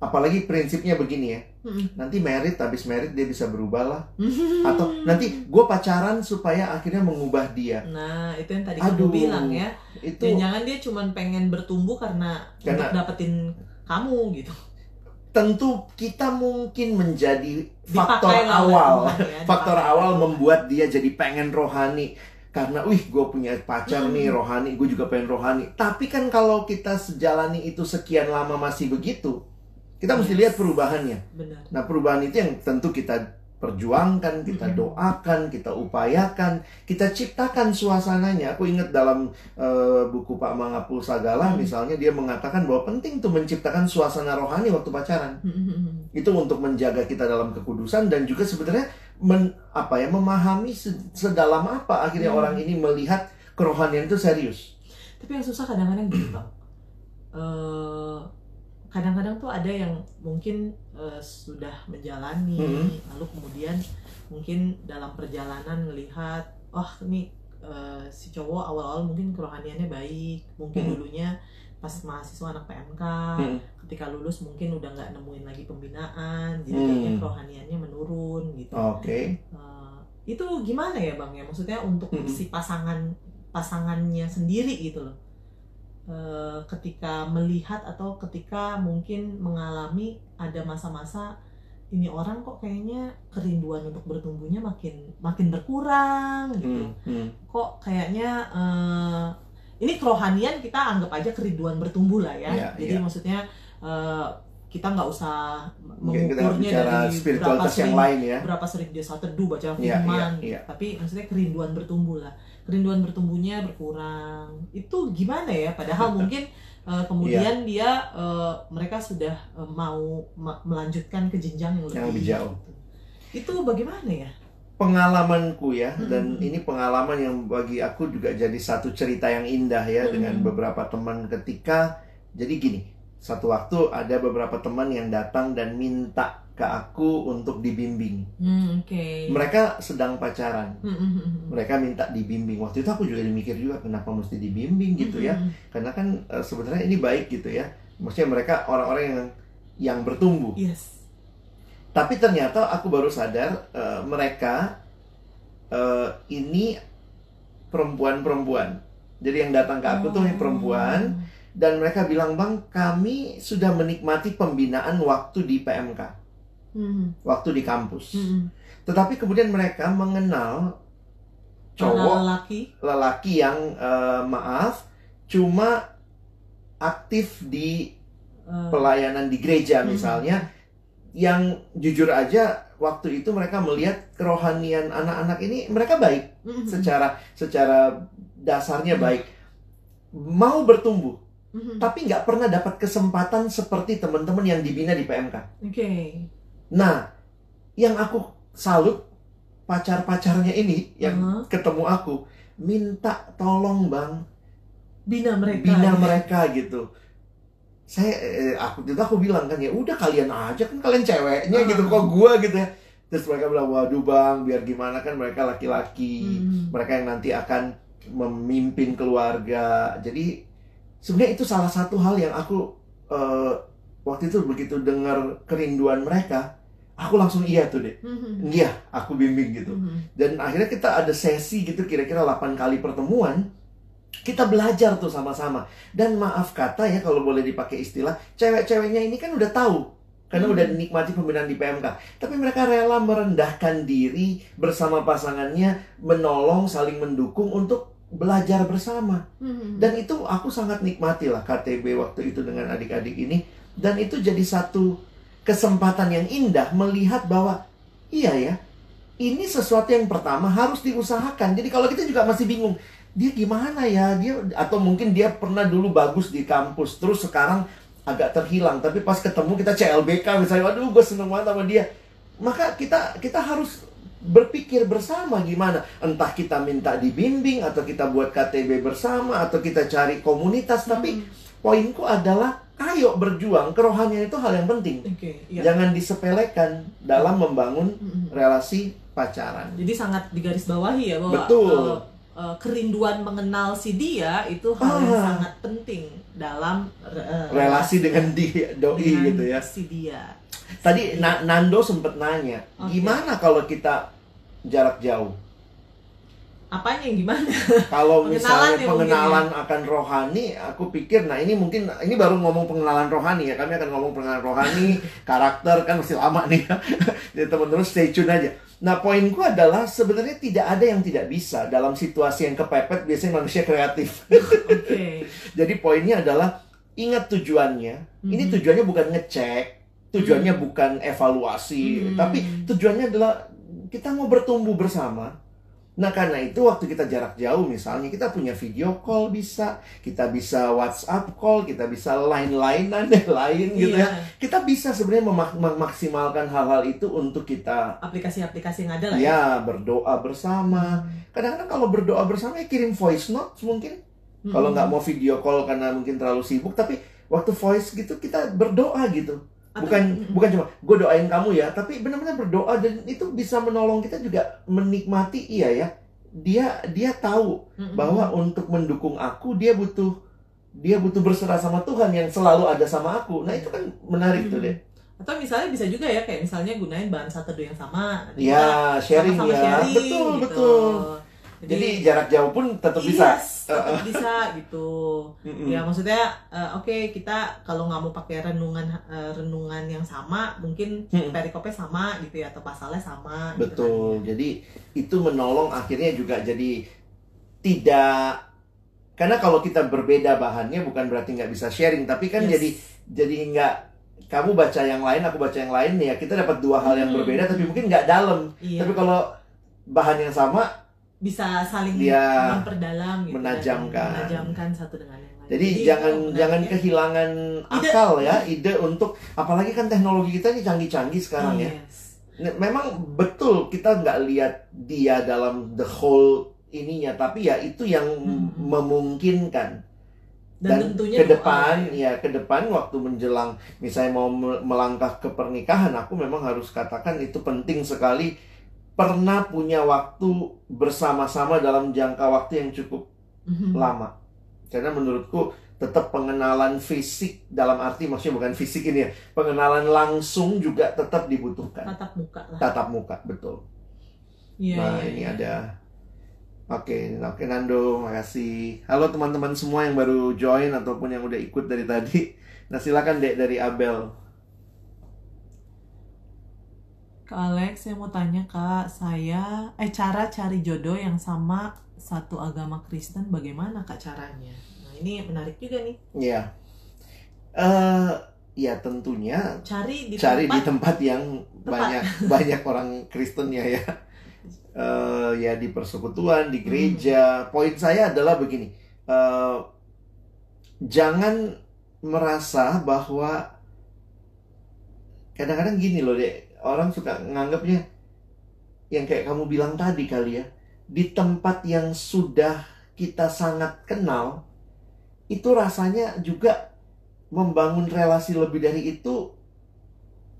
Apalagi prinsipnya begini ya, Mm-mm. nanti merit habis merit dia bisa berubah lah, atau nanti gue pacaran supaya akhirnya mengubah dia. Nah, itu yang tadi Aduh, kamu bilang ya. Itu Jangan dia cuma pengen bertumbuh karena, Karena- untuk dapetin kamu gitu. tentu kita mungkin menjadi faktor Dipakai lah awal ya, faktor dipakai. awal membuat dia jadi pengen rohani karena wih gue punya pacar Hmm. nih rohani gue juga pengen rohani tapi kan kalau kita sejalani itu sekian lama masih begitu kita mesti lihat perubahannya Benar. nah perubahan itu yang tentu kita perjuangkan kita doakan kita upayakan kita ciptakan suasananya aku ingat dalam eh, buku Pak Mangapul Sagala Hmm. misalnya dia mengatakan bahwa penting tuh menciptakan suasana rohani waktu pacaran Mm-mm. itu untuk menjaga kita dalam kekudusan dan juga sebenarnya men, apa ya memahami se- sedalam apa akhirnya Hmm. orang ini melihat kerohanian itu serius. Tapi yang susah kadang-kadang gini bang. Eh, kadang-kadang tuh ada yang mungkin eh, sudah menjalani, Mhm. lalu kemudian mungkin dalam perjalanan melihat, oh ini eh, si cowok awal-awal mungkin kerohaniannya baik, mungkin Mhm. dulunya pas mahasiswa anak PMK, Mhm. ketika lulus mungkin udah nggak nemuin lagi pembinaan, jadi Hmm. kayaknya kerohaniannya menurun gitu. Oke. Eh, itu gimana ya bang ya maksudnya untuk Mm-mm. si pasangan pasangannya sendiri gitu loh Eh, ketika melihat atau ketika mungkin mengalami ada masa-masa ini orang kok kayaknya kerinduan untuk bertumbuhnya makin makin berkurang gitu Hmm, hmm. kok kayaknya eh, ini kerohanian kita anggap aja kerinduan bertumbuh lah ya Iya, jadi iya. maksudnya eh, kita nggak usah Mungkin mengukurnya dari berapa spiritualitas yang sering lain ya. berapa sering dia saat teduh baca Iya, firman iya, iya. tapi maksudnya kerinduan bertumbuh lah kerinduan bertumbuhnya berkurang itu gimana ya padahal mungkin uh, kemudian dia uh, mereka sudah uh, mau ma- melanjutkan ke jenjang yang lebih, Yang lebih jauh. itu bagaimana ya Pengalamanku ya dan Mm-mm. ini pengalaman yang bagi aku juga jadi satu cerita yang indah ya dengan Mm-mm. beberapa teman ketika jadi gini satu waktu ada beberapa teman yang datang dan minta ke aku untuk dibimbing. Hmm, Oke. Mereka sedang pacaran. Hmm, hmm, hmm. Mereka minta dibimbing. Waktu itu aku juga mikir juga kenapa mesti dibimbing gitu ya. Karena kan eh, sebenarnya ini baik gitu ya. Maksudnya mereka orang-orang yang yang bertumbuh. Yes. Tapi ternyata aku baru sadar eh, mereka eh, ini perempuan-perempuan. Jadi yang datang ke aku tuh yang perempuan dan mereka bilang bang kami sudah menikmati pembinaan waktu di PMK, Hmm, waktu di kampus. hmm. Tetapi kemudian mereka mengenal Anak cowok lelaki. lelaki yang eh, maaf cuma aktif di eh, pelayanan di gereja Hmm. misalnya yang jujur aja waktu itu mereka melihat kerohanian anak-anak ini mereka baik hmm, hmm, secara secara dasarnya Hmm. baik mau bertumbuh hmm, hmm. tapi nggak pernah dapat kesempatan seperti teman-teman yang dibina di PMK. Oke. Nah, yang aku salut pacar-pacarnya ini yang Aha. ketemu aku minta tolong bang Bina mereka. bina mereka gitu saya eh, aku itu aku bilang kan ya udah kalian aja kan kalian ceweknya Ah. gitu kok gua gitu ya terus mereka bilang waduh bang biar gimana kan mereka laki-laki Hmm. mereka yang nanti akan memimpin keluarga jadi sebenarnya itu salah satu hal yang aku eh, waktu itu begitu dengar kerinduan mereka aku langsung iya tuh deh Hmm, hmm, iya aku bimbing gitu. Hmm. dan akhirnya kita ada sesi gitu kira-kira 8 kali pertemuan kita belajar tuh sama-sama. Dan maaf kata ya kalau boleh dipakai istilah cewek-ceweknya ini kan udah tahu karena udah nikmati pembinaan di PMK tapi mereka rela merendahkan diri bersama pasangannya menolong saling mendukung untuk belajar bersama. Hmm. dan itu aku sangat nikmati lah KTB waktu itu dengan adik-adik ini. Dan itu jadi satu kesempatan yang indah melihat bahwa iya ya ini sesuatu yang pertama harus diusahakan. Jadi kalau kita juga masih bingung dia gimana ya? Dia atau mungkin dia pernah dulu bagus di kampus terus sekarang agak terhilang tapi pas ketemu kita CLBK misalnya waduh gue seneng banget sama dia. Maka kita kita harus berpikir bersama gimana. Entah kita minta dibimbing atau kita buat KTB bersama atau kita cari komunitas tapi Hmm. poinku adalah ayo berjuang kerohanian itu hal yang penting Oke. Iya. jangan disepelekan dalam membangun relasi pacaran Jadi sangat digarisbawahi ya bahwa Betul. eh, eh, kerinduan mengenal si dia itu hal yang Ah. sangat penting dalam eh, relasi dengan dia doi dengan gitu ya si dia. tadi Na- Nando sempet nanya Oke. gimana kalau kita jarak jauh Apanya yang gimana? Kalau Pengenalan misalnya ya pengenalan akan rohani, aku pikir, nah ini mungkin ini baru ngomong pengenalan rohani ya. Kami akan ngomong pengenalan rohani, karakter kan masih lama nih. ya. Jadi teman-teman stay tune aja. Nah poinku adalah sebenarnya tidak ada yang tidak bisa dalam situasi yang kepepet. Biasanya manusia kreatif. Oke. Jadi poinnya adalah ingat tujuannya. Ini Mhm. tujuannya bukan ngecek, tujuannya bukan evaluasi, Mhm. tapi tujuannya adalah kita mau bertumbuh bersama. Nah karena itu waktu kita jarak jauh misalnya kita punya video call bisa, kita bisa WhatsApp call, kita bisa line-linean yang lain gitu ya. Iya. Kita bisa sebenarnya memak- memaksimalkan hal-hal itu untuk kita Aplikasi-aplikasi yang ada lah ya. ya berdoa bersama. Kadang-kadang kalau berdoa bersama ya kirim voice note mungkin Hmm. kalau nggak mau video call karena mungkin terlalu sibuk, tapi waktu voice gitu kita berdoa gitu. Bukan bukan cuma gue doain kamu ya, tapi benar-benar berdoa dan itu bisa menolong kita juga menikmati iya ya. Dia dia tahu bahwa untuk mendukung aku dia butuh dia butuh berserah sama Tuhan yang selalu ada sama aku. Nah itu kan menarik tuh deh. Atau misalnya bisa juga ya kayak misalnya gunain bahasa teduh yang sama. Ya sharing sama-sama ya, sharing, betul gitu. betul. Jadi jarak jauh pun tetap bisa. Yes, tetap bisa gitu. Mm-mm. Ya maksudnya eh, oke kita kalau nggak mau pakai renungan eh, renungan yang sama mungkin Mm-mm. perikopnya sama gitu ya atau pasalnya sama. gitu Betul. kan. Jadi itu menolong akhirnya juga jadi tidak karena kalau kita berbeda bahannya bukan berarti nggak bisa sharing, tapi kan Yes. jadi jadi nggak kamu baca yang lain, aku baca yang lain ya kita dapat dua hal yang Hmm. berbeda tapi mungkin nggak dalam. Iya. Tapi kalau bahan yang sama, bisa saling Iya. memperdalam gitu Menajamkan. kan. menajamkan satu dengan yang lain. jadi itu jangan jangan ya. kehilangan Ide. akal ya, ide untuk apalagi kan teknologi kita ini canggih-canggih sekarang ya. Yes. Nah, Memang betul kita nggak lihat dia dalam the whole ininya, tapi ya itu yang Hmm. memungkinkan. dan, dan tentunya ke doa, depan ya ke depan waktu menjelang misalnya mau me- melangkah ke pernikahan aku memang harus katakan itu penting sekali pernah punya waktu bersama-sama dalam jangka waktu yang cukup Mhm. lama karena menurutku tetap pengenalan fisik dalam arti maksudnya bukan fisik ini ya pengenalan langsung juga tetap dibutuhkan tatap muka lah tatap muka betul Iya, nah iya, ini iya. ada Oke, oke Nando, makasih. Halo teman-teman semua yang baru join ataupun yang udah ikut dari tadi. Nah silakan dek dari Abel. Kak Alex, saya mau tanya kak, saya eh cara cari jodoh yang sama satu agama Kristen bagaimana kak caranya? Nah ini menarik juga nih. Iya. Eh, ya tentunya Cari di cari di tempat tempat yang Tepat. banyak banyak orang Kristennya ya. Eh, ya di persekutuan, di gereja. Poin saya adalah begini. Eh, jangan merasa bahwa kadang-kadang gini loh dek orang suka nganggapnya yang kayak kamu bilang tadi kali ya di tempat yang sudah kita sangat kenal itu rasanya juga membangun relasi lebih dari itu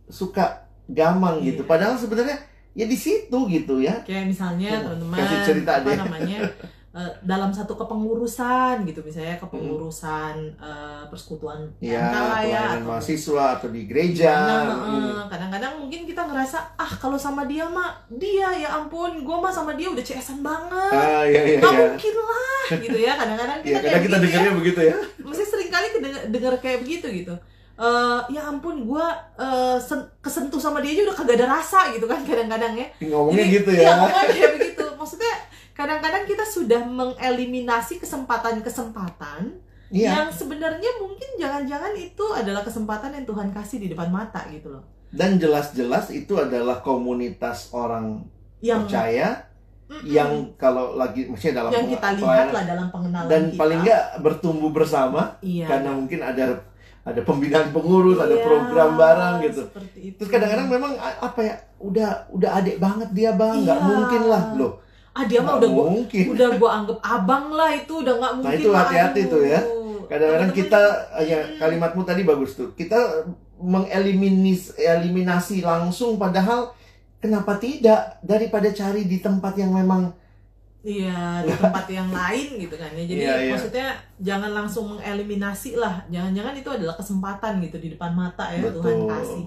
suka gamang gitu Iya. padahal sebenarnya ya di situ gitu ya kayak misalnya Oh, teman-teman kasih cerita apa deh. namanya eh, dalam satu kepengurusan gitu misalnya kepengurusan eh, persekutuan ya PMK lah ya pelayanan atau mahasiswa atau di gereja Kadang, Hmm. eh, kadang-kadang mungkin kita ngerasa ah kalau sama dia mah dia ya ampun gue mah sama dia udah CS-an banget. Ah iya iya nggak iya. mungkin lah gitu ya kadang-kadang Iya, kita kadang kayak kita begitu ya. dengarnya begitu ya. Mesti sering kali dengar kayak begitu gitu. Eh, ya ampun gue kesentuh sama dia aja udah kagak ada rasa gitu kan kadang-kadang ya. Ngomongnya Jadi, gitu iya, ya ngomongnya kayak begitu. Maksudnya kadang-kadang kita sudah mengeliminasi kesempatan-kesempatan iya yang sebenarnya mungkin jangan-jangan itu adalah kesempatan yang Tuhan kasih di depan mata gitu loh dan jelas-jelas itu adalah komunitas orang yang percaya Mm-mm. yang kalau lagi maksudnya dalam yang kita lihat lah dalam pengenalan dan kita. paling nggak bertumbuh bersama iya karena mungkin ada ada pembinaan pengurus ada Iya, program bareng gitu itu. terus kadang-kadang memang apa ya udah udah adik banget dia bang nggak Iya. mungkin lah loh ah dia mah udah gua mungkin udah gua anggap abang lah itu udah nggak mungkin itu lah, hati-hati tuh ya. kadang-kadang kita ya Hmm. kalimatmu tadi bagus tuh kita mengeliminasi eliminasi langsung padahal kenapa tidak daripada cari di tempat yang memang Iya di tempat yang lain gitu kan ya. Jadi Iya, iya. maksudnya jangan langsung mengeliminasi lah. Jangan-jangan itu adalah kesempatan gitu di depan mata ya Tuhan Betul. kasih.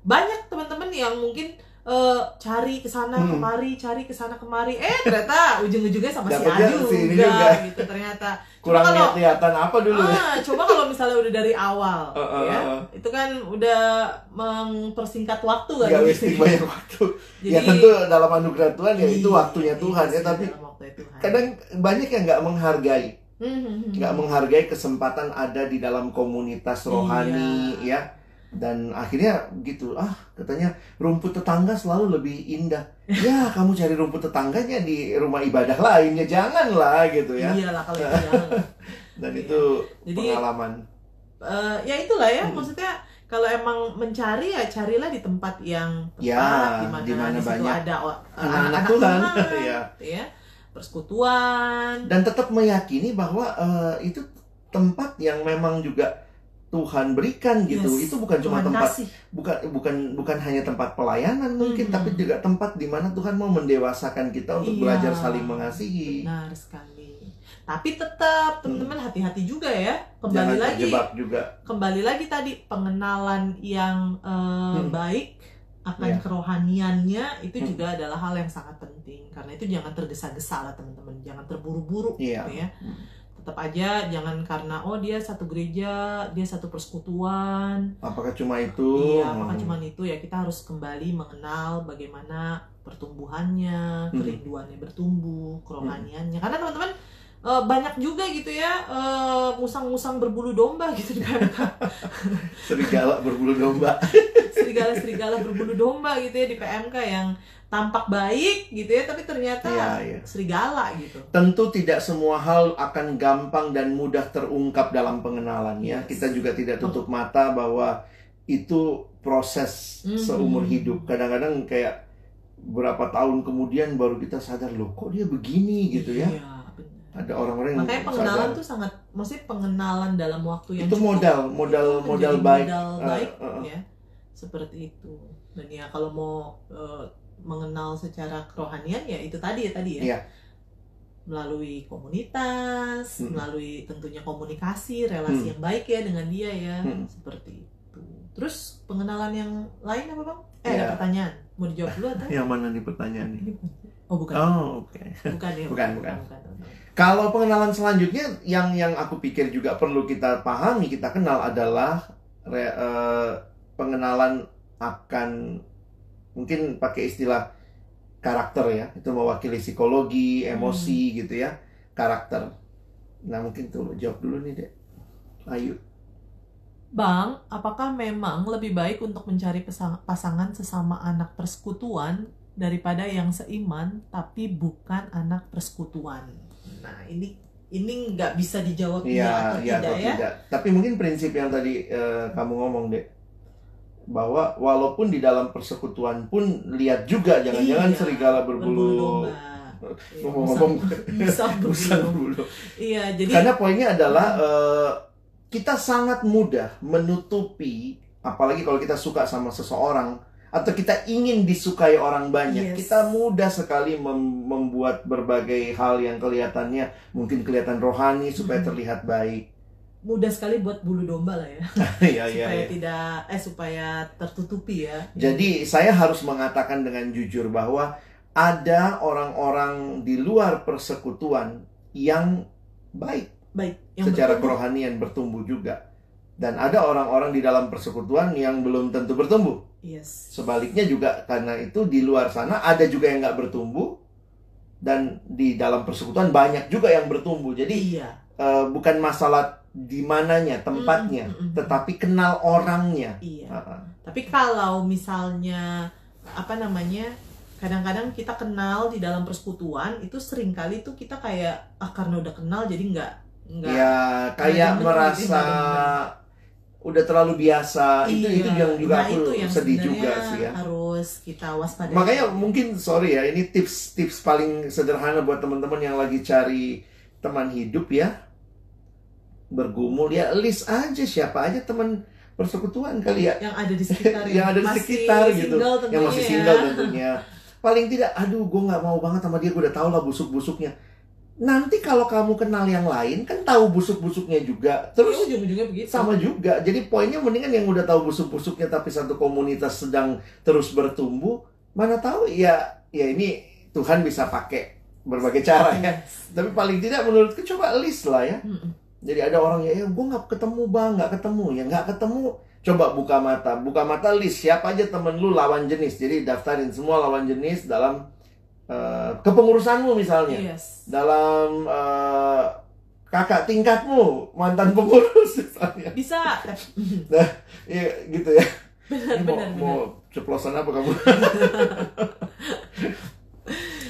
Banyak teman-teman yang mungkin eh, cari ke sana Hmm. kemari, cari ke sana kemari. Eh ternyata ujung-ujungnya sama si Adu si juga, juga. gitu ternyata. kurang kalau- lihat-lihatan apa dulu ya Ah, coba kalau misalnya udah dari awal, Uh, uh, ya, uh. itu kan udah mempersingkat waktu kan. gitu. wasting banyak waktu Jadi, ya tentu dalam anugerah Tuhan ya itu iya, waktunya Tuhan iya ya tapi Tuhan. kadang banyak yang nggak menghargai Hmm, hmm, hmm. nggak menghargai kesempatan ada di dalam komunitas rohani Iya. ya dan akhirnya gitu ah katanya rumput tetangga selalu lebih indah. Ya kamu cari rumput tetangganya di rumah ibadah lainnya janganlah gitu ya. Iyalah kalau itu dan Iya. itu Jadi pengalaman. eh, ya itulah ya Hmm. maksudnya kalau emang mencari ya carilah di tempat yang tepat Ya, di situ banyak ada eh, anak-anak Tuhan. Gitu ya. Persekutuan. Dan tetap meyakini bahwa eh, itu tempat yang memang juga Tuhan berikan gitu Yes, itu bukan cuma Tuhan tempat kasih. bukan bukan bukan hanya tempat pelayanan mungkin Hmm. tapi juga tempat di mana Tuhan mau mendewasakan kita untuk Iya. belajar saling mengasihi benar sekali tapi tetap teman-teman hati-hati juga ya kembali Hmm. jangan lagi juga kembali lagi tadi pengenalan yang eh, Hmm. baik akan Iya. kerohaniannya itu Hmm. juga adalah hal yang sangat penting karena itu jangan tergesa-gesa lah teman-teman jangan terburu-buru Iya. gitu ya Hmm. Tetap aja jangan karena oh dia satu gereja dia satu persekutuan. Apakah cuma itu? Iya apakah Hmm. cuma itu? Ya kita harus kembali mengenal bagaimana pertumbuhannya Hmm. kerinduannya bertumbuh kerohaniannya. Karena teman-teman eh, banyak juga gitu ya eh, musang-musang berbulu domba gitu di PMK serigala berbulu domba. Serigala-serigala berbulu domba gitu ya di PMK yang tampak baik gitu ya tapi ternyata Iya, iya. serigala gitu tentu tidak semua hal akan gampang dan mudah terungkap dalam pengenalan ya Yes. kita juga tidak tutup mata bahwa itu proses Mhm. seumur hidup kadang-kadang kayak berapa tahun kemudian baru kita sadar loh kok dia begini gitu ya iya ada orang-orang yang Makanya pengenalan sadar. tuh sangat, maksudnya pengenalan dalam waktu yang itu cukup, modal modal itu modal baik modal Eh, baik eh, eh. ya seperti itu dan ya kalau mau eh, mengenal secara kerohanian ya itu tadi ya tadi ya Iya. melalui komunitas Mm. melalui tentunya komunikasi relasi Mm. yang baik ya dengan dia ya Mm. seperti itu terus pengenalan yang lain apa bang eh Iya. ada pertanyaan mau dijawab dulu atau yang mana nih pertanyaan nih bukan. oh bukan oh oke bukan ya bukan, bukan. bukan. Kalau pengenalan selanjutnya yang yang aku pikir juga perlu kita pahami, kita kenal adalah re- eh, pengenalan akan mungkin pakai istilah karakter ya, itu mewakili psikologi, emosi gitu ya, karakter. Nah mungkin tuh jawab dulu nih dek. Ayo. Bang, apakah memang lebih baik untuk mencari pasangan sesama anak persekutuan daripada yang seiman tapi bukan anak persekutuan? Nah, ini ini nggak bisa dijawab iya Iya, atau iya tidak atau ya? tidak. Tapi mungkin prinsip yang tadi eh, kamu ngomong dek, bahwa walaupun di dalam persekutuan pun lihat juga jangan-jangan Iya, serigala Berbulu. Iya, ngomong-ngomong berbulu. bulu. Iya, jadi Karena poinnya adalah eh, kita sangat mudah menutupi, apalagi kalau kita suka sama seseorang atau kita ingin disukai orang banyak, Yes. kita mudah sekali mem- membuat berbagai hal yang kelihatannya mungkin kelihatan rohani supaya Mhm. terlihat baik. Mudah sekali buat bulu domba lah ya. Iya. supaya iya. tidak eh supaya tertutupi ya. Jadi saya harus mengatakan dengan jujur bahwa ada orang-orang di luar persekutuan yang baik baik yang secara bertumbuh. kerohanian bertumbuh juga. Dan ada orang-orang di dalam persekutuan yang belum tentu bertumbuh. Yes. Sebaliknya juga karena itu di luar sana ada juga yang nggak bertumbuh dan di dalam persekutuan banyak juga yang bertumbuh. Jadi Iya. eh, bukan masalah di mananya tempatnya, Mm, mm, mm. tetapi kenal orangnya. Iya. Ah. Tapi kalau misalnya apa namanya kadang-kadang kita kenal di dalam persekutuan itu sering kali tuh kita kayak ah karena udah kenal jadi nggak nggak Ya kayak merasa gitu, udah terlalu biasa. Itu itu Iya. yang juga Nah, aku itu yang sedih juga sih ya. harus kita waspadai Makanya mungkin sorry ya, ini tips-tips paling sederhana buat teman-teman yang lagi cari teman hidup ya. Bergumul ya list aja siapa aja teman persekutuan kali ya. yang ada di sekitar Yang ada di sekitar gitu. single Yang masih tentunya single ya. tentunya. Paling tidak, aduh gue nggak mau banget sama dia, gue udah tahu lah busuk-busuknya. Nanti kalau kamu kenal yang lain, kan tahu busuk-busuknya juga. Terus Terus ujung-ujungnya begitu sama juga. Jadi poinnya mendingan yang udah tahu busuk-busuknya tapi satu komunitas sedang terus bertumbuh, mana tahu ya ya ini Tuhan bisa pakai berbagai cara ya. Tapi paling tidak menurutku coba list lah ya. Jadi ada orang ya, eh, gue nggak ketemu bang, nggak ketemu. Ya nggak ketemu. Coba buka mata, buka mata list. Siapa aja temen lu lawan jenis. Jadi daftarin semua lawan jenis dalam eh, kepengurusanmu misalnya. Yes. Dalam eh, kakak tingkatmu mantan pengurus misalnya. Bisa. Iya gitu ya. Benar Ini mau, benar mau benar. ceplosan apa kamu?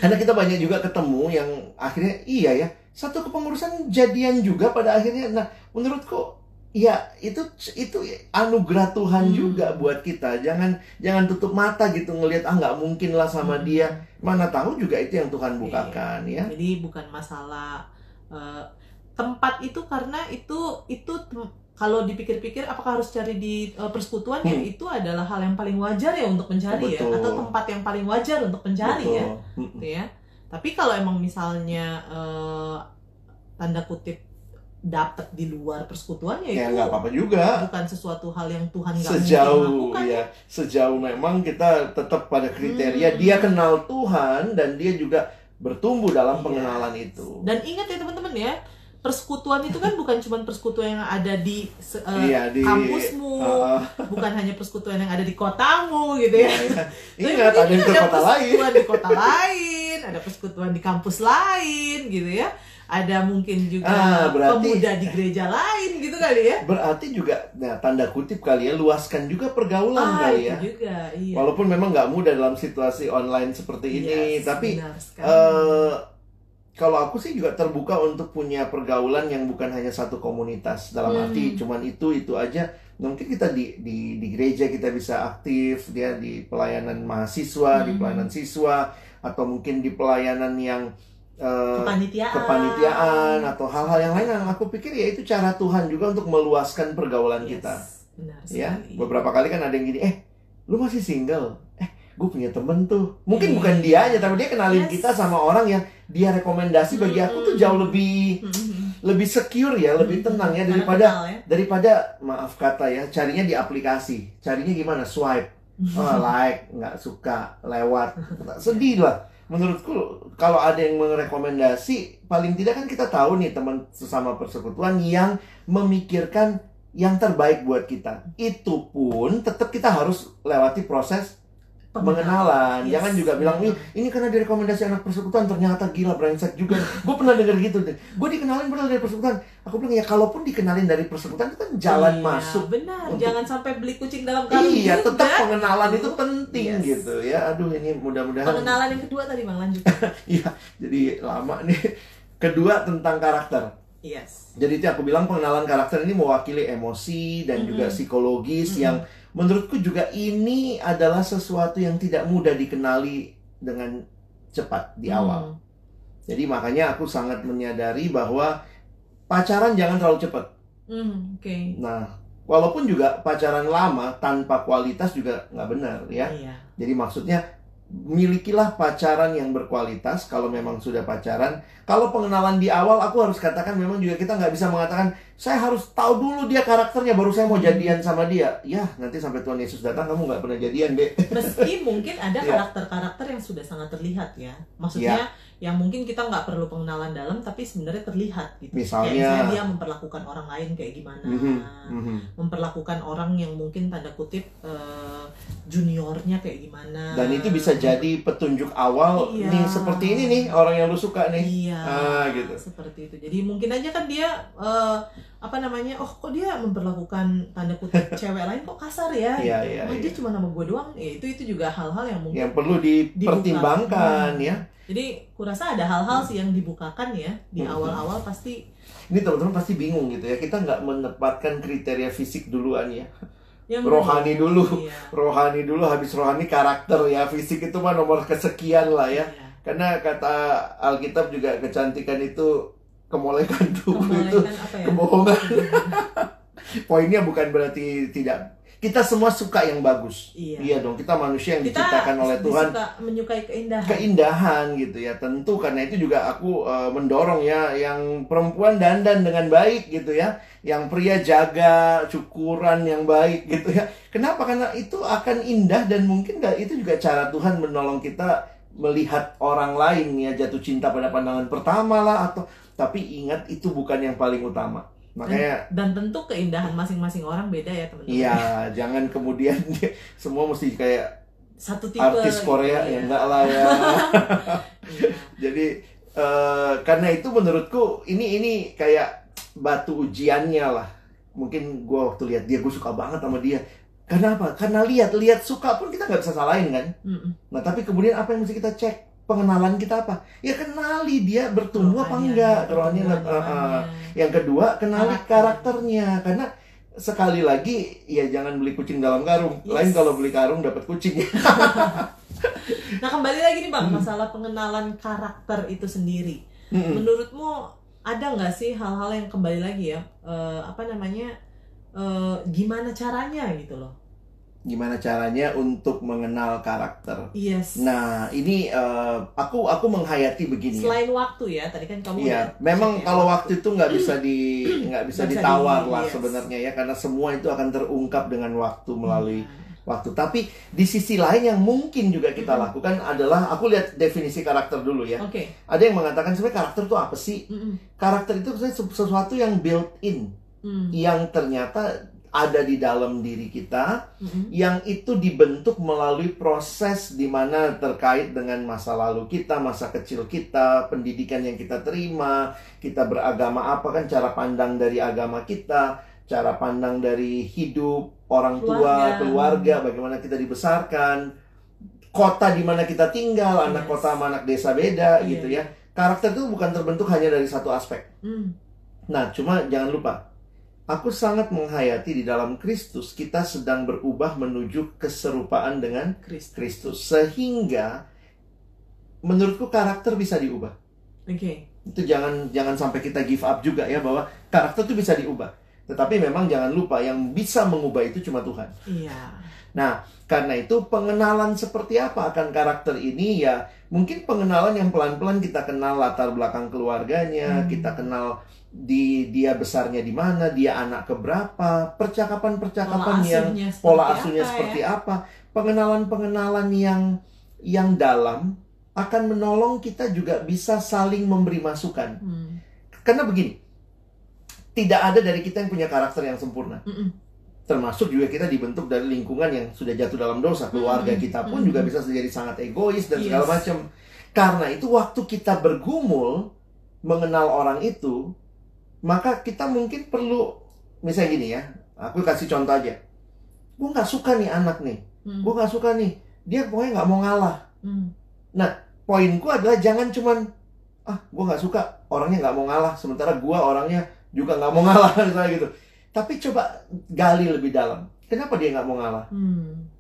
Karena kita banyak juga ketemu yang akhirnya iya ya satu kepengurusan jadian juga pada akhirnya nah menurutku ya itu itu anugerah Tuhan Hmm. juga buat kita jangan jangan tutup mata gitu ngelihat ah nggak mungkin lah sama Hmm. dia mana tahu juga itu yang Tuhan Iya. bukakan ya jadi bukan masalah eh, tempat itu karena itu itu kalau dipikir-pikir apakah harus cari di eh, persekutuan ya Hmm. itu adalah hal yang paling wajar ya untuk mencari ya Betul. atau tempat yang paling wajar untuk mencari ya Betul. Mm-mm. gitu ya. Tapi kalau emang misalnya eh, tanda kutip dapat di luar persekutuan ya ya itu nggak apa-apa juga bukan sesuatu hal yang Tuhan nggak sejauh lakukan. ya sejauh memang kita tetap pada kriteria Hmm. dia kenal Tuhan dan dia juga bertumbuh dalam Iya. pengenalan itu Dan ingat ya teman-teman ya, persekutuan itu kan bukan cuma persekutuan yang ada di eh, iya di kampusmu, ah. bukan hanya persekutuan yang ada di kotamu gitu Iya, ya. iya. Tapi ingat ada ke kota lain persekutuan di kota lain, ada persekutuan di kampus lain gitu ya. Ada mungkin juga Ah, berarti- pemuda di gereja lain gitu kali ya. berarti juga nah tanda kutip kali ya luaskan juga pergaulan Ah, kali ya juga, iya. walaupun memang nggak mudah dalam situasi online seperti ini Yes, tapi benar sekali. eh kalau aku sih juga terbuka untuk punya pergaulan yang bukan hanya satu komunitas dalam Hmm. arti cuman itu itu aja mungkin kita di di di gereja kita bisa aktif dia di pelayanan mahasiswa di Hmm. pelayanan siswa atau mungkin di pelayanan yang eh, kepanitiaan kepanitiaan atau hal-hal yang lain yang aku pikir ya itu cara Tuhan juga untuk meluaskan pergaulan Yes, kita benar ya sekali. beberapa kali kan ada yang gini eh lu masih single eh gue punya temen tuh mungkin Iya. bukan dia aja tapi dia kenalin Yes. kita sama orang yang dia rekomendasi bagi aku tuh jauh lebih Mm-mm. lebih secure ya lebih Mm-mm. tenang ya daripada ya. daripada maaf kata ya carinya di aplikasi. Carinya gimana? Swipe. Oh, like nggak suka lewat. Sedih lah. Menurutku kalau ada yang merekomendasi paling tidak kan kita tahu nih teman sesama persekutuan yang memikirkan yang terbaik buat kita. Itu pun tetap kita harus lewati proses pengenalan Yes. jangan juga bilang nih ini karena direkomendasi anak persekutuan ternyata gila brengsek juga gue pernah denger gitu deh gue dikenalin padahal dari persekutuan aku bilang ya kalaupun dikenalin dari persekutuan itu kan jalan Iya, masuk benar untuk- jangan sampai beli kucing dalam karung iya juga. tetap pengenalan itu penting Yes. gitu ya aduh ini mudah-mudahan pengenalan yang kedua tadi bang lanjut iya jadi lama nih kedua tentang karakter yes jadi itu aku bilang pengenalan karakter ini mewakili emosi dan juga Mm-mm. psikologis Mm-mm. yang menurutku juga ini adalah sesuatu yang tidak mudah dikenali dengan cepat di awal. Hmm. Jadi makanya aku sangat menyadari bahwa pacaran jangan terlalu cepat. Hmm, oke Nah, walaupun juga pacaran lama tanpa kualitas juga nggak benar ya. iya Jadi maksudnya milikilah pacaran yang berkualitas kalau memang sudah pacaran. Kalau pengenalan di awal aku harus katakan memang juga kita nggak bisa mengatakan saya harus tahu dulu dia karakternya baru saya mau jadian sama dia. Ya nanti sampai Tuhan Yesus datang kamu nggak pernah jadian deh. meski mungkin ada Iya. karakter-karakter yang sudah sangat terlihat ya maksudnya yang mungkin kita nggak perlu pengenalan dalam tapi sebenarnya terlihat gitu Misalnya- kayak misalnya dia memperlakukan orang lain kayak gimana Mhm, mhm. memperlakukan orang yang mungkin tanda kutip eh, juniornya kayak gimana Dan itu bisa jadi petunjuk awal Iya. nih seperti ini nih orang yang lu suka nih. iya Ah, gitu. seperti itu jadi mungkin aja kan dia eh, apa namanya oh kok dia memperlakukan tanda kutip cewek lain kok kasar ya Iya, gitu. iya, oh iya. dia cuma nama gue doang ya itu itu juga hal-hal yang mungkin Yang perlu dipertimbangkan Dibuka. ya. Jadi kurasa ada hal-hal sih yang dibukakan ya di Hmm. awal-awal pasti Ini teman-teman pasti bingung gitu ya. Kita nggak menempatkan kriteria fisik duluan ya. yang Rohani dulu. Iya. rohani dulu habis rohani karakter ya fisik itu mah nomor kesekian lah ya Iya. karena kata Alkitab juga kecantikan itu kemolekan tubuh itu. Kembalikan apa ya? kebohongan. Poinnya bukan berarti tidak. Kita semua suka yang bagus. Iya. dong kita manusia yang Kita diciptakan oleh Tuhan. suka menyukai keindahan. keindahan gitu ya tentu karena itu juga aku eh, mendorong ya yang perempuan dandan dengan baik gitu ya. Yang pria jaga cukuran yang baik gitu ya. Kenapa? Karena itu akan indah dan mungkin itu juga cara Tuhan menolong kita melihat orang lain ya jatuh cinta pada pandangan pertama lah atau tapi ingat itu bukan yang paling utama makanya Dan tentu keindahan masing-masing orang beda ya teman-teman. Iya, jangan kemudian dia semua mesti kayak Satu tipe. artis Korea iya. ya enggak lah ya. Iya. Jadi eh, karena itu menurutku ini ini kayak batu ujiannya lah. Mungkin gua waktu lihat dia gue suka banget sama dia. Karena apa? Karena lihat lihat suka pun kita nggak bisa salahin kan. Mm-mm. Nah tapi kemudian apa yang mesti kita cek? Pengenalan kita apa? Ya kenali dia bertumbuh apa enggak. Eh, eh. imannya. Yang kedua kenali Karakter. karakternya karena sekali lagi ya jangan beli kucing dalam karung. Yes. Lain kalau beli karung dapat kucing. Nah kembali lagi nih bang Hmm. masalah pengenalan karakter itu sendiri. Mm-mm. Menurutmu ada nggak sih hal-hal yang kembali lagi ya eh, apa namanya eh, gimana caranya gitu loh? Gimana caranya untuk mengenal karakter? Yes. Nah, ini eh, aku aku menghayati begini. ya. Selain waktu ya, tadi kan kamu Iya, memang kalau waktu itu nggak bisa di nggak bisa ditawar di- lah yes. sebenarnya ya, karena semua itu akan terungkap dengan waktu melalui Iya. waktu. Tapi di sisi lain yang mungkin juga kita Mm-mm. lakukan adalah aku lihat definisi karakter dulu ya. Oke. Ada yang mengatakan sebenarnya karakter itu apa sih? Mm-mm. Karakter itu sebenarnya sesuatu yang built in, Mm. yang ternyata ada di dalam diri kita Mm-mm. yang itu dibentuk melalui proses di mana terkait dengan masa lalu kita, masa kecil kita, pendidikan yang kita terima, kita beragama apa kan cara pandang dari agama kita, cara pandang dari hidup orang tua, Keluarga. keluarga, bagaimana kita dibesarkan, kota di mana kita tinggal, anak Yes. kota sama anak desa beda Iya, gitu ya. Karakter itu bukan terbentuk hanya dari satu aspek. Mm. Nah, cuma jangan lupa, aku sangat menghayati di dalam Kristus kita sedang berubah menuju keserupaan dengan Kristus. Kristus, sehingga menurutku karakter bisa diubah. Oke. Itu jangan jangan sampai kita give up juga ya bahwa karakter itu bisa diubah. Tetapi memang jangan lupa yang bisa mengubah itu cuma Tuhan. Iya. Nah, karena itu pengenalan seperti apa akan karakter ini ya mungkin pengenalan yang pelan-pelan kita kenal latar belakang keluarganya, Hmm. kita kenal di dia besarnya di mana, dia anak keberapa, percakapan-percakapan yang seperti pola apa asuhnya ya? seperti apa, pengenalan-pengenalan yang yang dalam akan menolong kita juga bisa saling memberi masukan. Hmm. Karena begini, tidak ada dari kita yang punya karakter yang sempurna. Mm-mm. Termasuk juga kita dibentuk dari lingkungan yang sudah jatuh dalam dosa. Keluarga Hmm. kita pun Hmm. juga bisa menjadi sangat egois dan segala Yes. macam. Karena itu waktu kita bergumul mengenal orang itu, maka kita mungkin perlu misalnya gini ya. Aku kasih contoh aja. Gue nggak suka nih anak nih. Hmm. Gue nggak suka nih. Dia pokoknya nggak mau ngalah. Hmm. Poinku adalah jangan cuman ah gue nggak suka orangnya nggak mau ngalah. Sementara gue orangnya juga nggak mau ngalah misalnya gitu. Tapi coba gali lebih dalam. Kenapa dia nggak mau ngalah? Hmm.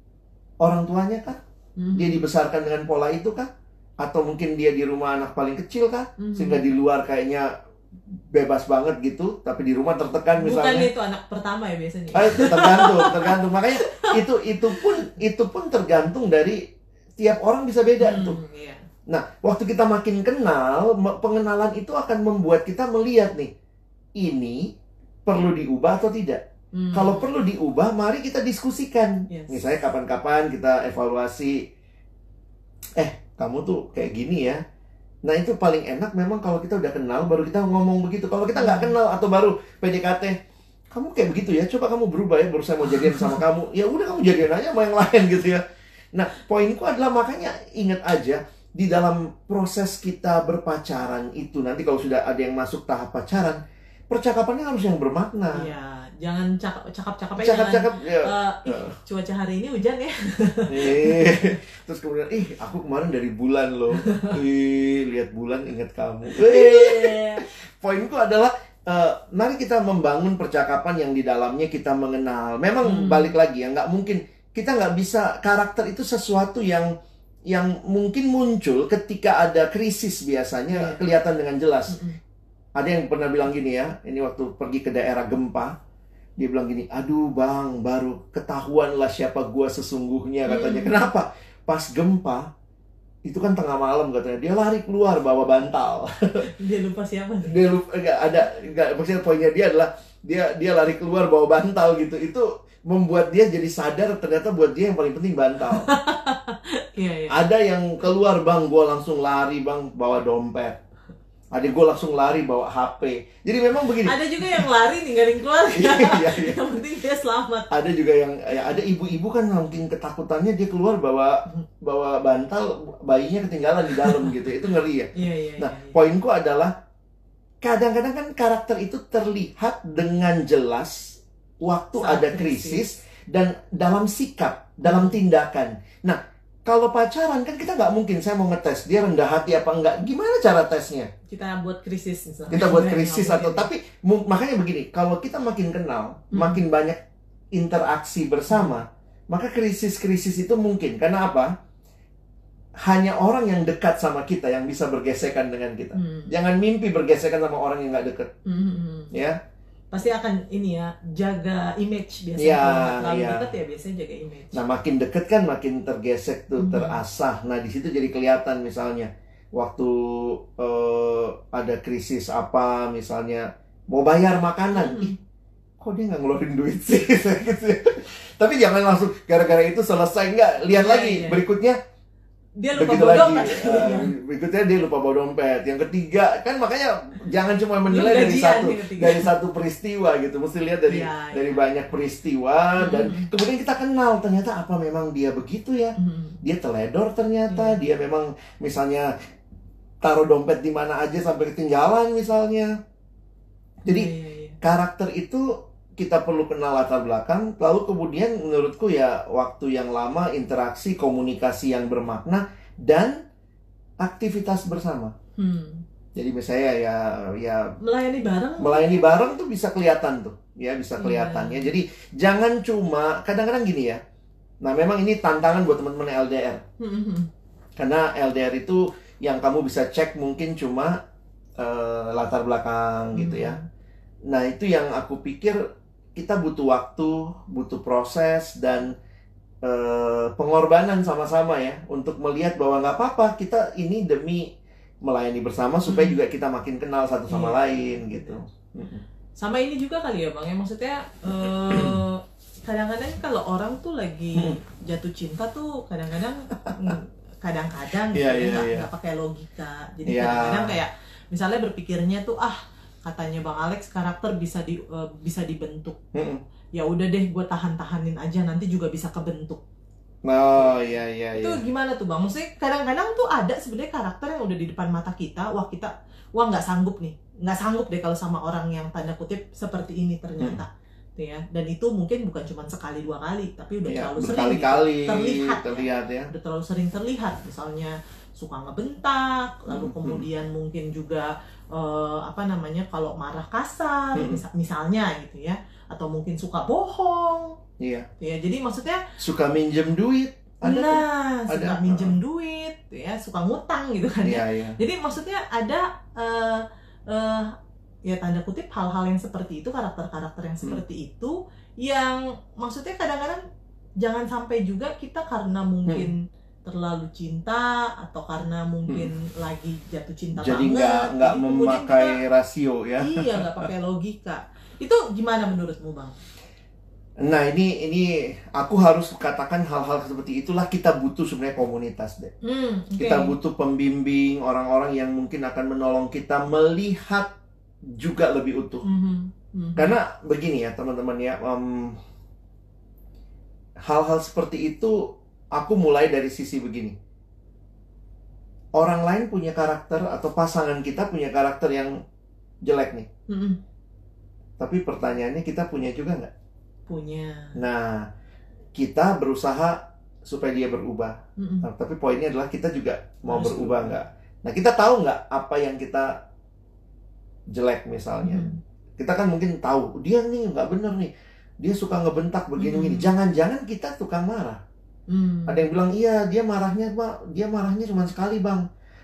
Orang tuanya kah? Hmm. Dia dibesarkan dengan pola itu kah? Atau mungkin dia di rumah anak paling kecil kah? Hmm. Sehingga di luar kayaknya bebas banget gitu, tapi di rumah tertekan Bukan misalnya. itu anak pertama ya biasanya. Ah, itu tergantung, tergantung. Makanya itu itu pun itu pun tergantung dari tiap orang bisa beda Hmm, tuh. iya. Nah, waktu kita makin kenal, pengenalan itu akan membuat kita melihat nih, ini perlu diubah atau tidak. Hmm. Kalau perlu diubah, mari kita diskusikan. Yes. Misalnya kapan-kapan kita evaluasi, eh kamu tuh kayak gini ya. Nah itu paling enak memang kalau kita udah kenal, baru kita ngomong begitu. Kalau kita nggak kenal atau baru PDKT, kamu kayak begitu ya, coba kamu berubah ya, baru saya mau jadian sama kamu. Ya udah kamu jadian aja sama yang lain gitu ya. Nah poinku adalah makanya ingat aja, di dalam proses kita berpacaran itu nanti kalau sudah ada yang masuk tahap pacaran, percakapannya harus yang bermakna. Iya, jangan cakap cakap cakap aja. jangan, Cakap-cakap ya. ih, Eh. cuaca hari ini hujan ya. Eh, terus kemudian, ih aku kemarin dari bulan loh. Ih, lihat bulan ingat kamu. Eh, poinku adalah eh, mari kita membangun percakapan yang di dalamnya kita mengenal. Memang Hmm. balik lagi ya, nggak mungkin kita nggak bisa karakter itu sesuatu yang yang mungkin muncul ketika ada krisis biasanya Iya. kelihatan dengan jelas. Mm-mm. Ada yang pernah bilang gini ya, ini waktu pergi ke daerah gempa, dia bilang gini, aduh bang, baru ketahuan lah siapa gua sesungguhnya katanya. Hmm. Kenapa? Pas gempa, itu kan tengah malam katanya, dia lari keluar bawa bantal. Dia lupa siapa dia lupa, enggak ada, enggak, maksudnya poinnya dia adalah dia dia lari keluar bawa bantal gitu. Itu membuat dia jadi sadar ternyata buat dia yang paling penting bantal. Iya, iya. Ada yang keluar bang, gua langsung lari bang bawa dompet. Ada gua langsung lari bawa HP. Jadi memang begini. Ada juga yang lari ninggalin keluarga. Iya, iya, iya. Yang penting dia selamat. ada juga yang ya ada ibu-ibu kan mungkin ketakutannya dia keluar bawa bawa bantal bayinya ketinggalan di dalam gitu itu ngeri ya Iya, iya, nah iya. poinku adalah kadang-kadang kan karakter itu terlihat dengan jelas waktu Saat ada krisis. krisis dan dalam sikap dalam tindakan nah kalau pacaran kan kita nggak mungkin saya mau ngetes dia rendah hati apa enggak gimana cara tesnya Kita buat krisis misalnya. kita buat krisis atau mungkin. tapi makanya begini kalau kita makin kenal Hmm. makin banyak interaksi bersama maka krisis-krisis itu mungkin karena apa hanya orang yang dekat sama kita yang bisa bergesekan dengan kita Hmm. jangan mimpi bergesekan sama orang yang nggak deket Hmm, hmm, hmm. ya Pasti akan ini ya, jaga image biasanya. Iya, Kalau terlalu iya. dekat ya biasanya jaga image. nah makin deket kan makin tergesek tuh Hmm. terasah nah di situ jadi kelihatan misalnya waktu eh, ada krisis apa misalnya mau bayar makanan Hmm. ih kok dia nggak ngeluarin duit sih Gitu ya. tapi jangan langsung gara-gara itu selesai nggak lihat Iya, lagi iya. berikutnya Dia lupa begitu lagi kan? Ah, berikutnya dia lupa bawa dompet yang ketiga kan makanya jangan cuma menilai dari satu dari satu peristiwa gitu mesti lihat dari Iya, dari iya. banyak peristiwa dan Hmm. kemudian kita kenal ternyata apa memang dia begitu ya Hmm. dia teledor ternyata Iya. dia memang misalnya taruh dompet di mana aja sampai ketinggalan misalnya jadi iya. karakter itu kita perlu kenal latar belakang lalu kemudian menurutku ya waktu yang lama interaksi komunikasi yang bermakna dan aktivitas bersama Hmm. jadi misalnya ya ya melayani bareng melayani bareng tuh bisa kelihatan tuh ya bisa kelihatan Iya. ya jadi jangan cuma kadang-kadang gini ya nah memang ini tantangan buat teman-teman LDR Hmm, hmm, hmm. karena LDR itu yang kamu bisa cek mungkin cuma eh, latar belakang gitu ya. Hmm. Nah, itu yang aku pikir kita butuh waktu, butuh proses dan eh, pengorbanan sama-sama ya untuk melihat bahwa nggak apa-apa kita ini demi melayani bersama supaya Hmm. juga kita makin kenal satu sama Iya. lain gitu. Mm-mm. sama ini juga kali ya bang ya maksudnya eh, kadang-kadang kalau orang tuh lagi Hmm. jatuh cinta tuh kadang-kadang mm, kadang-kadang gitu Iya, ya, iya, nggak iya. nggak pakai logika jadi Iya. kadang-kadang kayak misalnya berpikirnya tuh ah katanya bang Alex karakter bisa di eh, bisa dibentuk Mm-mm. ya udah deh gue tahan-tahanin aja nanti juga bisa kebentuk Oh iya iya itu iya. gimana tuh bang maksudnya kadang-kadang tuh ada sebenarnya karakter yang udah di depan mata kita wah kita wah nggak sanggup nih nggak sanggup deh kalau sama orang yang tanda kutip seperti ini ternyata Tuh ya dan itu mungkin bukan cuma sekali dua kali tapi udah Iya, terlalu sering gitu. berkali-kali terlihat ya. terlihat ya. udah terlalu sering terlihat misalnya suka ngebentak lalu Hmm, kemudian mungkin juga eh, apa namanya kalau marah kasar Hmm. misa- misalnya gitu ya atau mungkin suka bohong Iya. Tuh ya jadi maksudnya Suka minjem duit. Ada tuh. nah suka Ada. minjem duit tuh ya suka ngutang gitu kan ya Iya iya. jadi maksudnya ada eh eh, ya tanda kutip hal-hal yang seperti itu karakter-karakter yang Hmm. seperti itu yang maksudnya kadang-kadang jangan sampai juga kita karena mungkin Hmm. Terlalu cinta atau karena mungkin lagi jatuh cinta Jadi banget nggak nggak jadi memakai rasio ya. kita- iya nggak pakai logika itu gimana menurutmu bang? Nah ini ini aku harus katakan hal-hal seperti itulah kita butuh sebenarnya komunitas deh. Hmm, oke. Kita butuh pembimbing orang-orang yang mungkin akan menolong kita melihat juga lebih utuh. Mhm, mhm. Karena begini ya teman-teman ya, em, hal-hal seperti itu aku mulai dari sisi begini. Orang lain punya karakter atau pasangan kita punya karakter yang jelek nih. Mhm, Tapi pertanyaannya kita punya juga nggak? punya Nah, kita berusaha supaya dia berubah. Mhm. Nah, tapi poinnya adalah kita juga mau Harus berubah nggak? Nah, kita tahu nggak apa yang kita jelek misalnya? Mhm. Kita kan mungkin tahu dia nih nggak bener nih. Dia suka ngebentak begini-begini. Hmm. Jangan-jangan kita tukang marah. Hmm. Ada yang bilang iya dia marahnya pak, dia marahnya cuma sekali bang.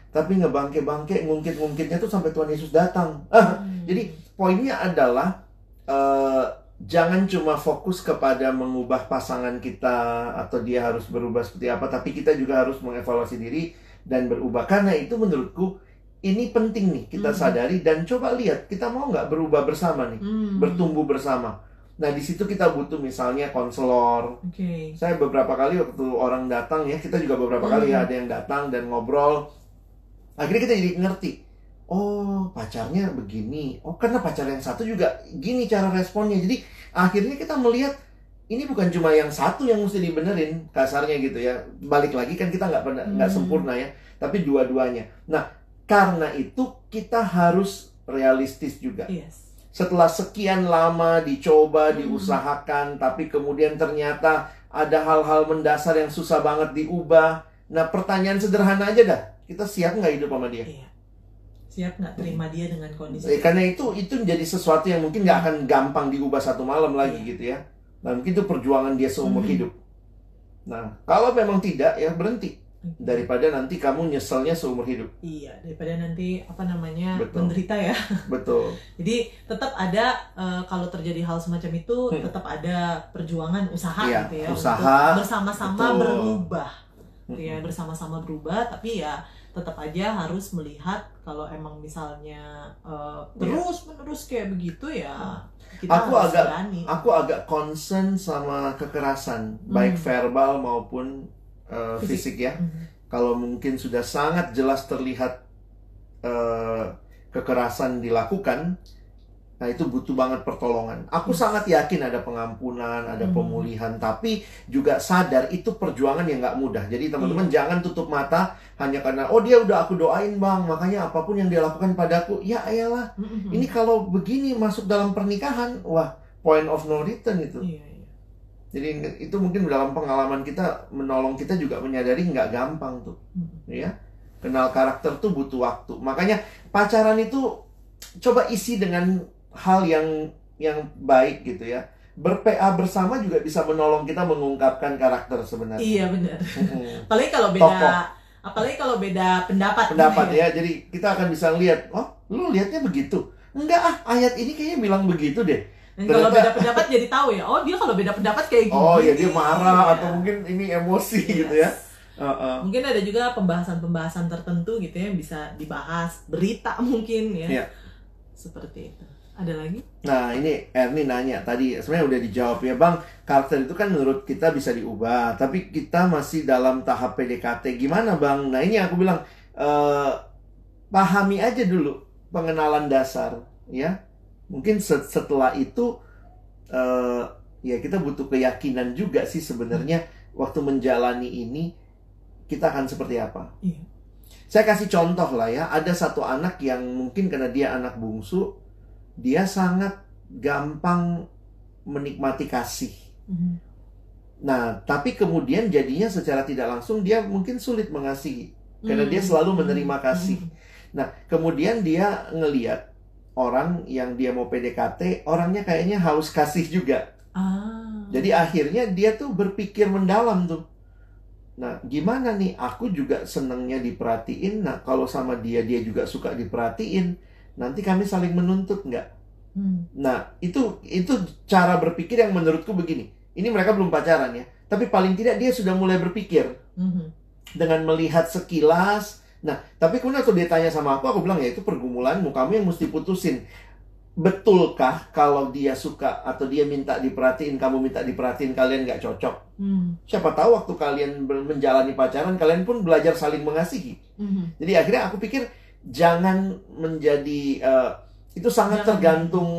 Tapi ngebangke-bangke, ngungkit-ngungkitnya tuh sampai Tuhan Yesus datang. Ah, Hmm. jadi poinnya adalah eh, jangan cuma fokus kepada mengubah pasangan kita atau dia harus berubah seperti apa, tapi kita juga harus mengevaluasi diri dan berubah. Karena itu menurutku ini penting nih kita Hmm. sadari dan coba lihat kita mau nggak berubah bersama nih, Hmm. bertumbuh bersama. Nah di situ kita butuh misalnya konselor. Oke. Saya beberapa kali waktu orang datang ya kita juga beberapa Hmm. kali ya ada yang datang dan ngobrol. Akhirnya kita jadi ngerti. Oh pacarnya begini. Oh karena pacar yang satu juga gini cara responnya. Jadi akhirnya kita melihat ini bukan cuma yang satu yang mesti dibenerin kasarnya gitu ya. Balik lagi kan kita nggak pernah nggak Hmm. sempurna ya. Tapi dua-duanya. Nah karena itu kita harus realistis juga Yes. Setelah sekian lama dicoba, Hmm. diusahakan, tapi kemudian ternyata ada hal-hal mendasar yang susah banget diubah. Nah, pertanyaan sederhana aja dah. Kita siap nggak hidup sama dia? Iya. Siap nggak terima dia dengan kondisi Eh, karena itu itu menjadi sesuatu yang mungkin nggak akan gampang diubah satu malam lagi Iya. gitu ya. Nah, mungkin itu perjuangan dia seumur Hmm. hidup. Nah, kalau memang tidak ya berhenti daripada nanti kamu nyeselnya seumur hidup. Iya, daripada nanti apa namanya Betul. menderita ya. Betul. Jadi tetap ada eh, kalau terjadi hal semacam itu Hmm. tetap ada perjuangan usaha Iya, gitu ya usaha. untuk bersama-sama berubah. Gitu ya, Mm-mm. bersama-sama berubah tapi ya tetap aja harus melihat kalau emang misalnya eh, terus menerus kayak begitu ya kita Iya. Aku harus agak- berani. Aku agak concern sama kekerasan, baik Hmm. verbal maupun uh, fisik. Ya. Mhm. Kalau mungkin sudah sangat jelas terlihat uh, kekerasan dilakukan, nah itu butuh banget pertolongan. Aku Yes. sangat yakin ada pengampunan, ada Hmm. pemulihan, tapi juga sadar itu perjuangan yang nggak mudah. Jadi teman-teman Iya. jangan tutup mata hanya karena oh dia udah aku doain bang, makanya apa pun yang dia lakukan padaku, ya ayalah Mhm. ini kalau begini masuk dalam pernikahan, wah point of no return itu. Iya, iya. Jadi itu mungkin dalam pengalaman kita menolong kita juga menyadari nggak gampang tuh, Mhm. ya. Kenal karakter tuh butuh waktu. Makanya pacaran itu coba isi dengan hal yang yang baik gitu ya. Ber-PA bersama juga bisa menolong kita mengungkapkan karakter sebenarnya. Iya benar. Mm-mm. Apalagi kalau beda Tokoh. apalagi kalau beda pendapat. Pendapat gitu ya. Jadi kita akan bisa lihat, oh lu lihatnya begitu enggak ah ayat ini kayaknya bilang begitu deh Kalau beda pendapat jadi tahu ya. Oh dia kalau beda pendapat kayak gini. oh ya dia marah Iya. atau mungkin ini emosi Yes. gitu ya Heeh. Mungkin ada juga pembahasan-pembahasan tertentu gitu ya yang bisa dibahas berita mungkin ya. Iya. Seperti itu. Ada lagi? Nah ini Erni nanya tadi sebenarnya udah dijawab ya bang karakter itu kan menurut kita bisa diubah tapi kita masih dalam tahap PDKT gimana bang? Nah ini aku bilang eh, pahami aja dulu pengenalan dasar ya mungkin se- setelah itu eh, ya kita butuh keyakinan juga sih sebenarnya waktu menjalani ini kita akan seperti apa? Iya. Saya kasih contoh lah ya ada satu anak yang mungkin karena dia anak bungsu dia sangat gampang menikmati kasih. Mhm. Nah, tapi kemudian jadinya secara tidak langsung dia mungkin sulit mengasihi. Karena dia selalu menerima kasih. Mhm. Nah, kemudian dia ngeliat orang yang dia mau PDKT, orangnya kayaknya haus kasih juga. Ah. Jadi akhirnya dia tuh berpikir mendalam tuh. Nah, gimana nih? Aku juga senengnya diperhatiin. Nah, kalau sama dia dia juga suka diperhatiin. Nanti kami saling menuntut nggak? Hmm. Nah, itu itu cara berpikir yang menurutku begini. Ini mereka belum pacaran ya, tapi paling tidak dia sudah mulai berpikir Mhm. dengan melihat sekilas. Nah, tapi kemudian waktu dia tanya sama aku, aku bilang ya itu pergumulanmu, kamu yang mesti putusin. Betulkah kalau dia suka atau dia minta diperhatiin, kamu minta diperhatiin, kalian nggak cocok? Hmm. Siapa tahu waktu kalian menjalani pacaran, kalian pun belajar saling mengasihi. Mhm. Jadi akhirnya aku pikir jangan menjadi eh, itu sangat Jangan. tergantung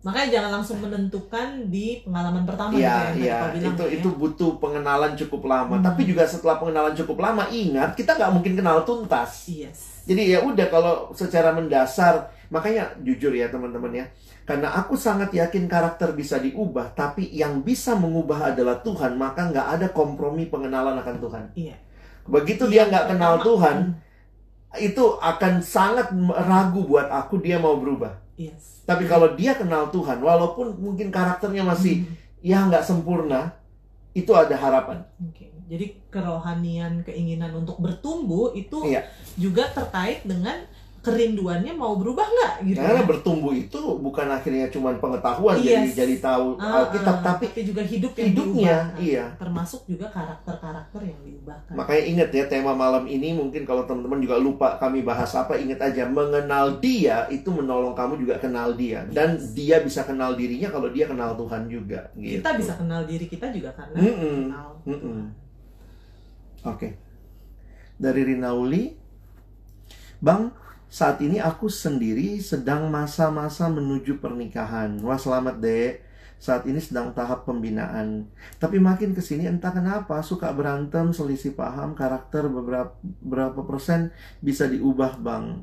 Makanya jangan langsung menentukan di pengalaman pertama Iya, gitu ya, iya, bilang itu ya. itu butuh pengenalan cukup lama. Hmm. Tapi juga setelah pengenalan cukup lama, ingat kita nggak mungkin kenal tuntas. Yes. Jadi ya udah kalau secara mendasar, makanya jujur ya teman-teman ya, karena aku sangat yakin karakter bisa diubah, tapi yang bisa mengubah adalah Tuhan, maka nggak ada kompromi pengenalan akan Tuhan. Iya. Begitu dia Yang nggak kenal Tuhan, hmm, itu akan sangat ragu buat aku dia mau berubah. Yes. Tapi kalau dia kenal Tuhan, walaupun mungkin karakternya masih Hmm. ya nggak sempurna, itu ada harapan. Oke, jadi kerohanian, keinginan untuk bertumbuh itu Iya. juga terkait dengan kerinduannya mau berubah nggak gitu. Karena ya? bertumbuh itu bukan akhirnya cuma pengetahuan Yes. jadi jadi tahu Ah, Alkitab, ah, tapi juga hidup yang hidupnya, diubahkan. iya. Termasuk juga karakter-karakter yang diubahkan. makanya ingat ya tema malam ini mungkin kalau teman-teman juga lupa kami bahas apa, ingat aja mengenal dia itu menolong kamu juga kenal dia dan Yes. dia bisa kenal dirinya kalau dia kenal Tuhan juga. Gitu. Kita bisa kenal diri kita juga karena Mm-mm. kenal Mm-mm. Tuhan. Oke. Dari Rinauli, Bang, saat ini aku sendiri sedang masa-masa menuju pernikahan. Wah, selamat, Dek. Saat ini sedang tahap pembinaan. Tapi makin ke sini entah kenapa suka berantem, selisih paham, karakter beberapa berapa persen bisa diubah, Bang.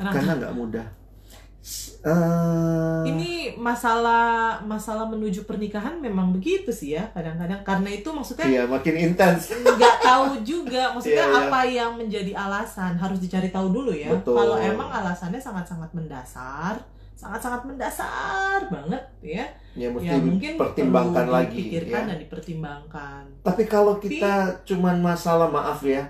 Karena Karena nggak mudah. Eh, ini masalah masalah menuju pernikahan memang begitu sih ya kadang-kadang karena itu maksudnya iya makin intens. nggak tahu juga maksudnya Iya, iya. apa yang menjadi alasan harus dicari tahu dulu ya Betul. kalau emang alasannya sangat-sangat mendasar sangat-sangat mendasar banget ya Ya mesti ya mungkin dipertimbangkan perlu lagi. dipikirkan ya. dan dipertimbangkan Tapi kalau kita cuman masalah maaf ya,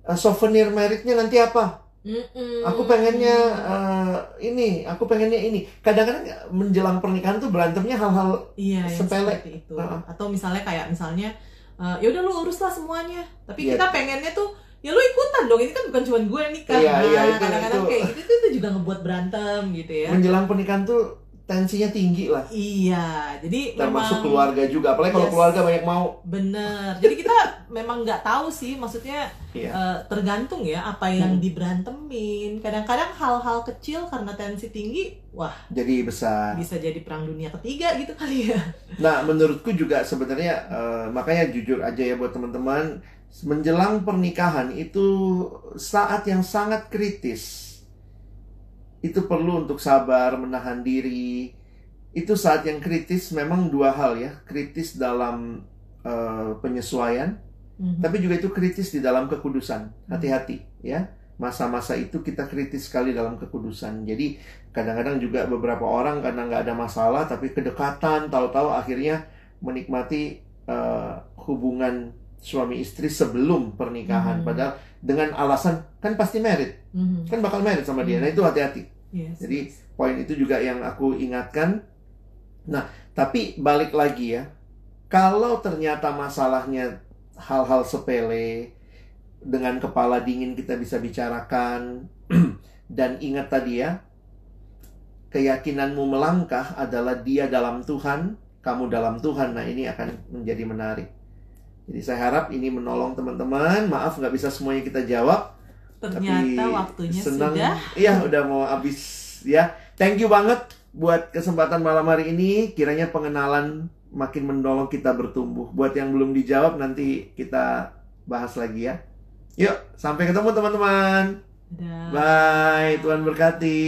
eh, souvenir meritnya nanti apa? Mm-mm. Aku pengennya eh, ini, aku pengennya ini. Kadang-kadang menjelang pernikahan tuh berantemnya hal-hal iya sepele. itu Heeh. atau misalnya kayak misalnya eh, ya udah lu urus lah semuanya tapi Iya. kita pengennya tuh ya lu ikutan dong ini kan bukan cuma gue yang nikah Iya, Nah, iya, kadang-kadang itu- kayak gitu tuh, itu juga ngebuat berantem gitu ya menjelang pernikahan tuh tensinya tinggi lah. iya jadi Termasuk memang keluarga juga, apalagi kalau Yes. keluarga banyak mau. bener jadi kita memang nggak tahu sih maksudnya Iya. eh, tergantung ya apa yang Hmm. diberantemin kadang-kadang hal-hal kecil karena tensi tinggi wah Jadi besar. bisa jadi perang dunia ketiga gitu kali ya Nah, menurutku juga sebenarnya eh, makanya jujur aja ya buat teman-teman, menjelang pernikahan itu saat yang sangat kritis. Itu perlu untuk sabar, menahan diri. Itu saat yang kritis memang dua hal ya, kritis dalam eh, penyesuaian, Mhm. tapi juga itu kritis di dalam kekudusan. Hati-hati ya. Masa-masa itu kita kritis sekali dalam kekudusan. Jadi kadang-kadang juga beberapa orang karena nggak ada masalah tapi kedekatan tahu-tahu akhirnya menikmati eh, hubungan suami istri sebelum pernikahan. Hmm. Padahal dengan alasan kan pasti merit, Mhm. kan bakal merit sama dia. Nah itu hati-hati. Yes, Jadi, yes. Poin itu juga yang aku ingatkan. Nah, tapi balik lagi ya, kalau ternyata masalahnya hal-hal sepele dengan kepala dingin kita bisa bicarakan dan ingat tadi ya, keyakinanmu melangkah adalah dia dalam Tuhan, kamu dalam Tuhan. Nah, ini akan menjadi menarik. Jadi saya harap ini menolong teman-teman. Maaf nggak bisa semuanya kita jawab. ternyata Tapi waktunya senang. sudah Iya, udah mau habis ya. Thank you banget buat kesempatan malam hari ini. Kiranya pengenalan makin menolong kita bertumbuh. Buat yang belum dijawab nanti kita bahas lagi ya. Yuk, sampai ketemu teman-teman. Bye, Tuhan berkati.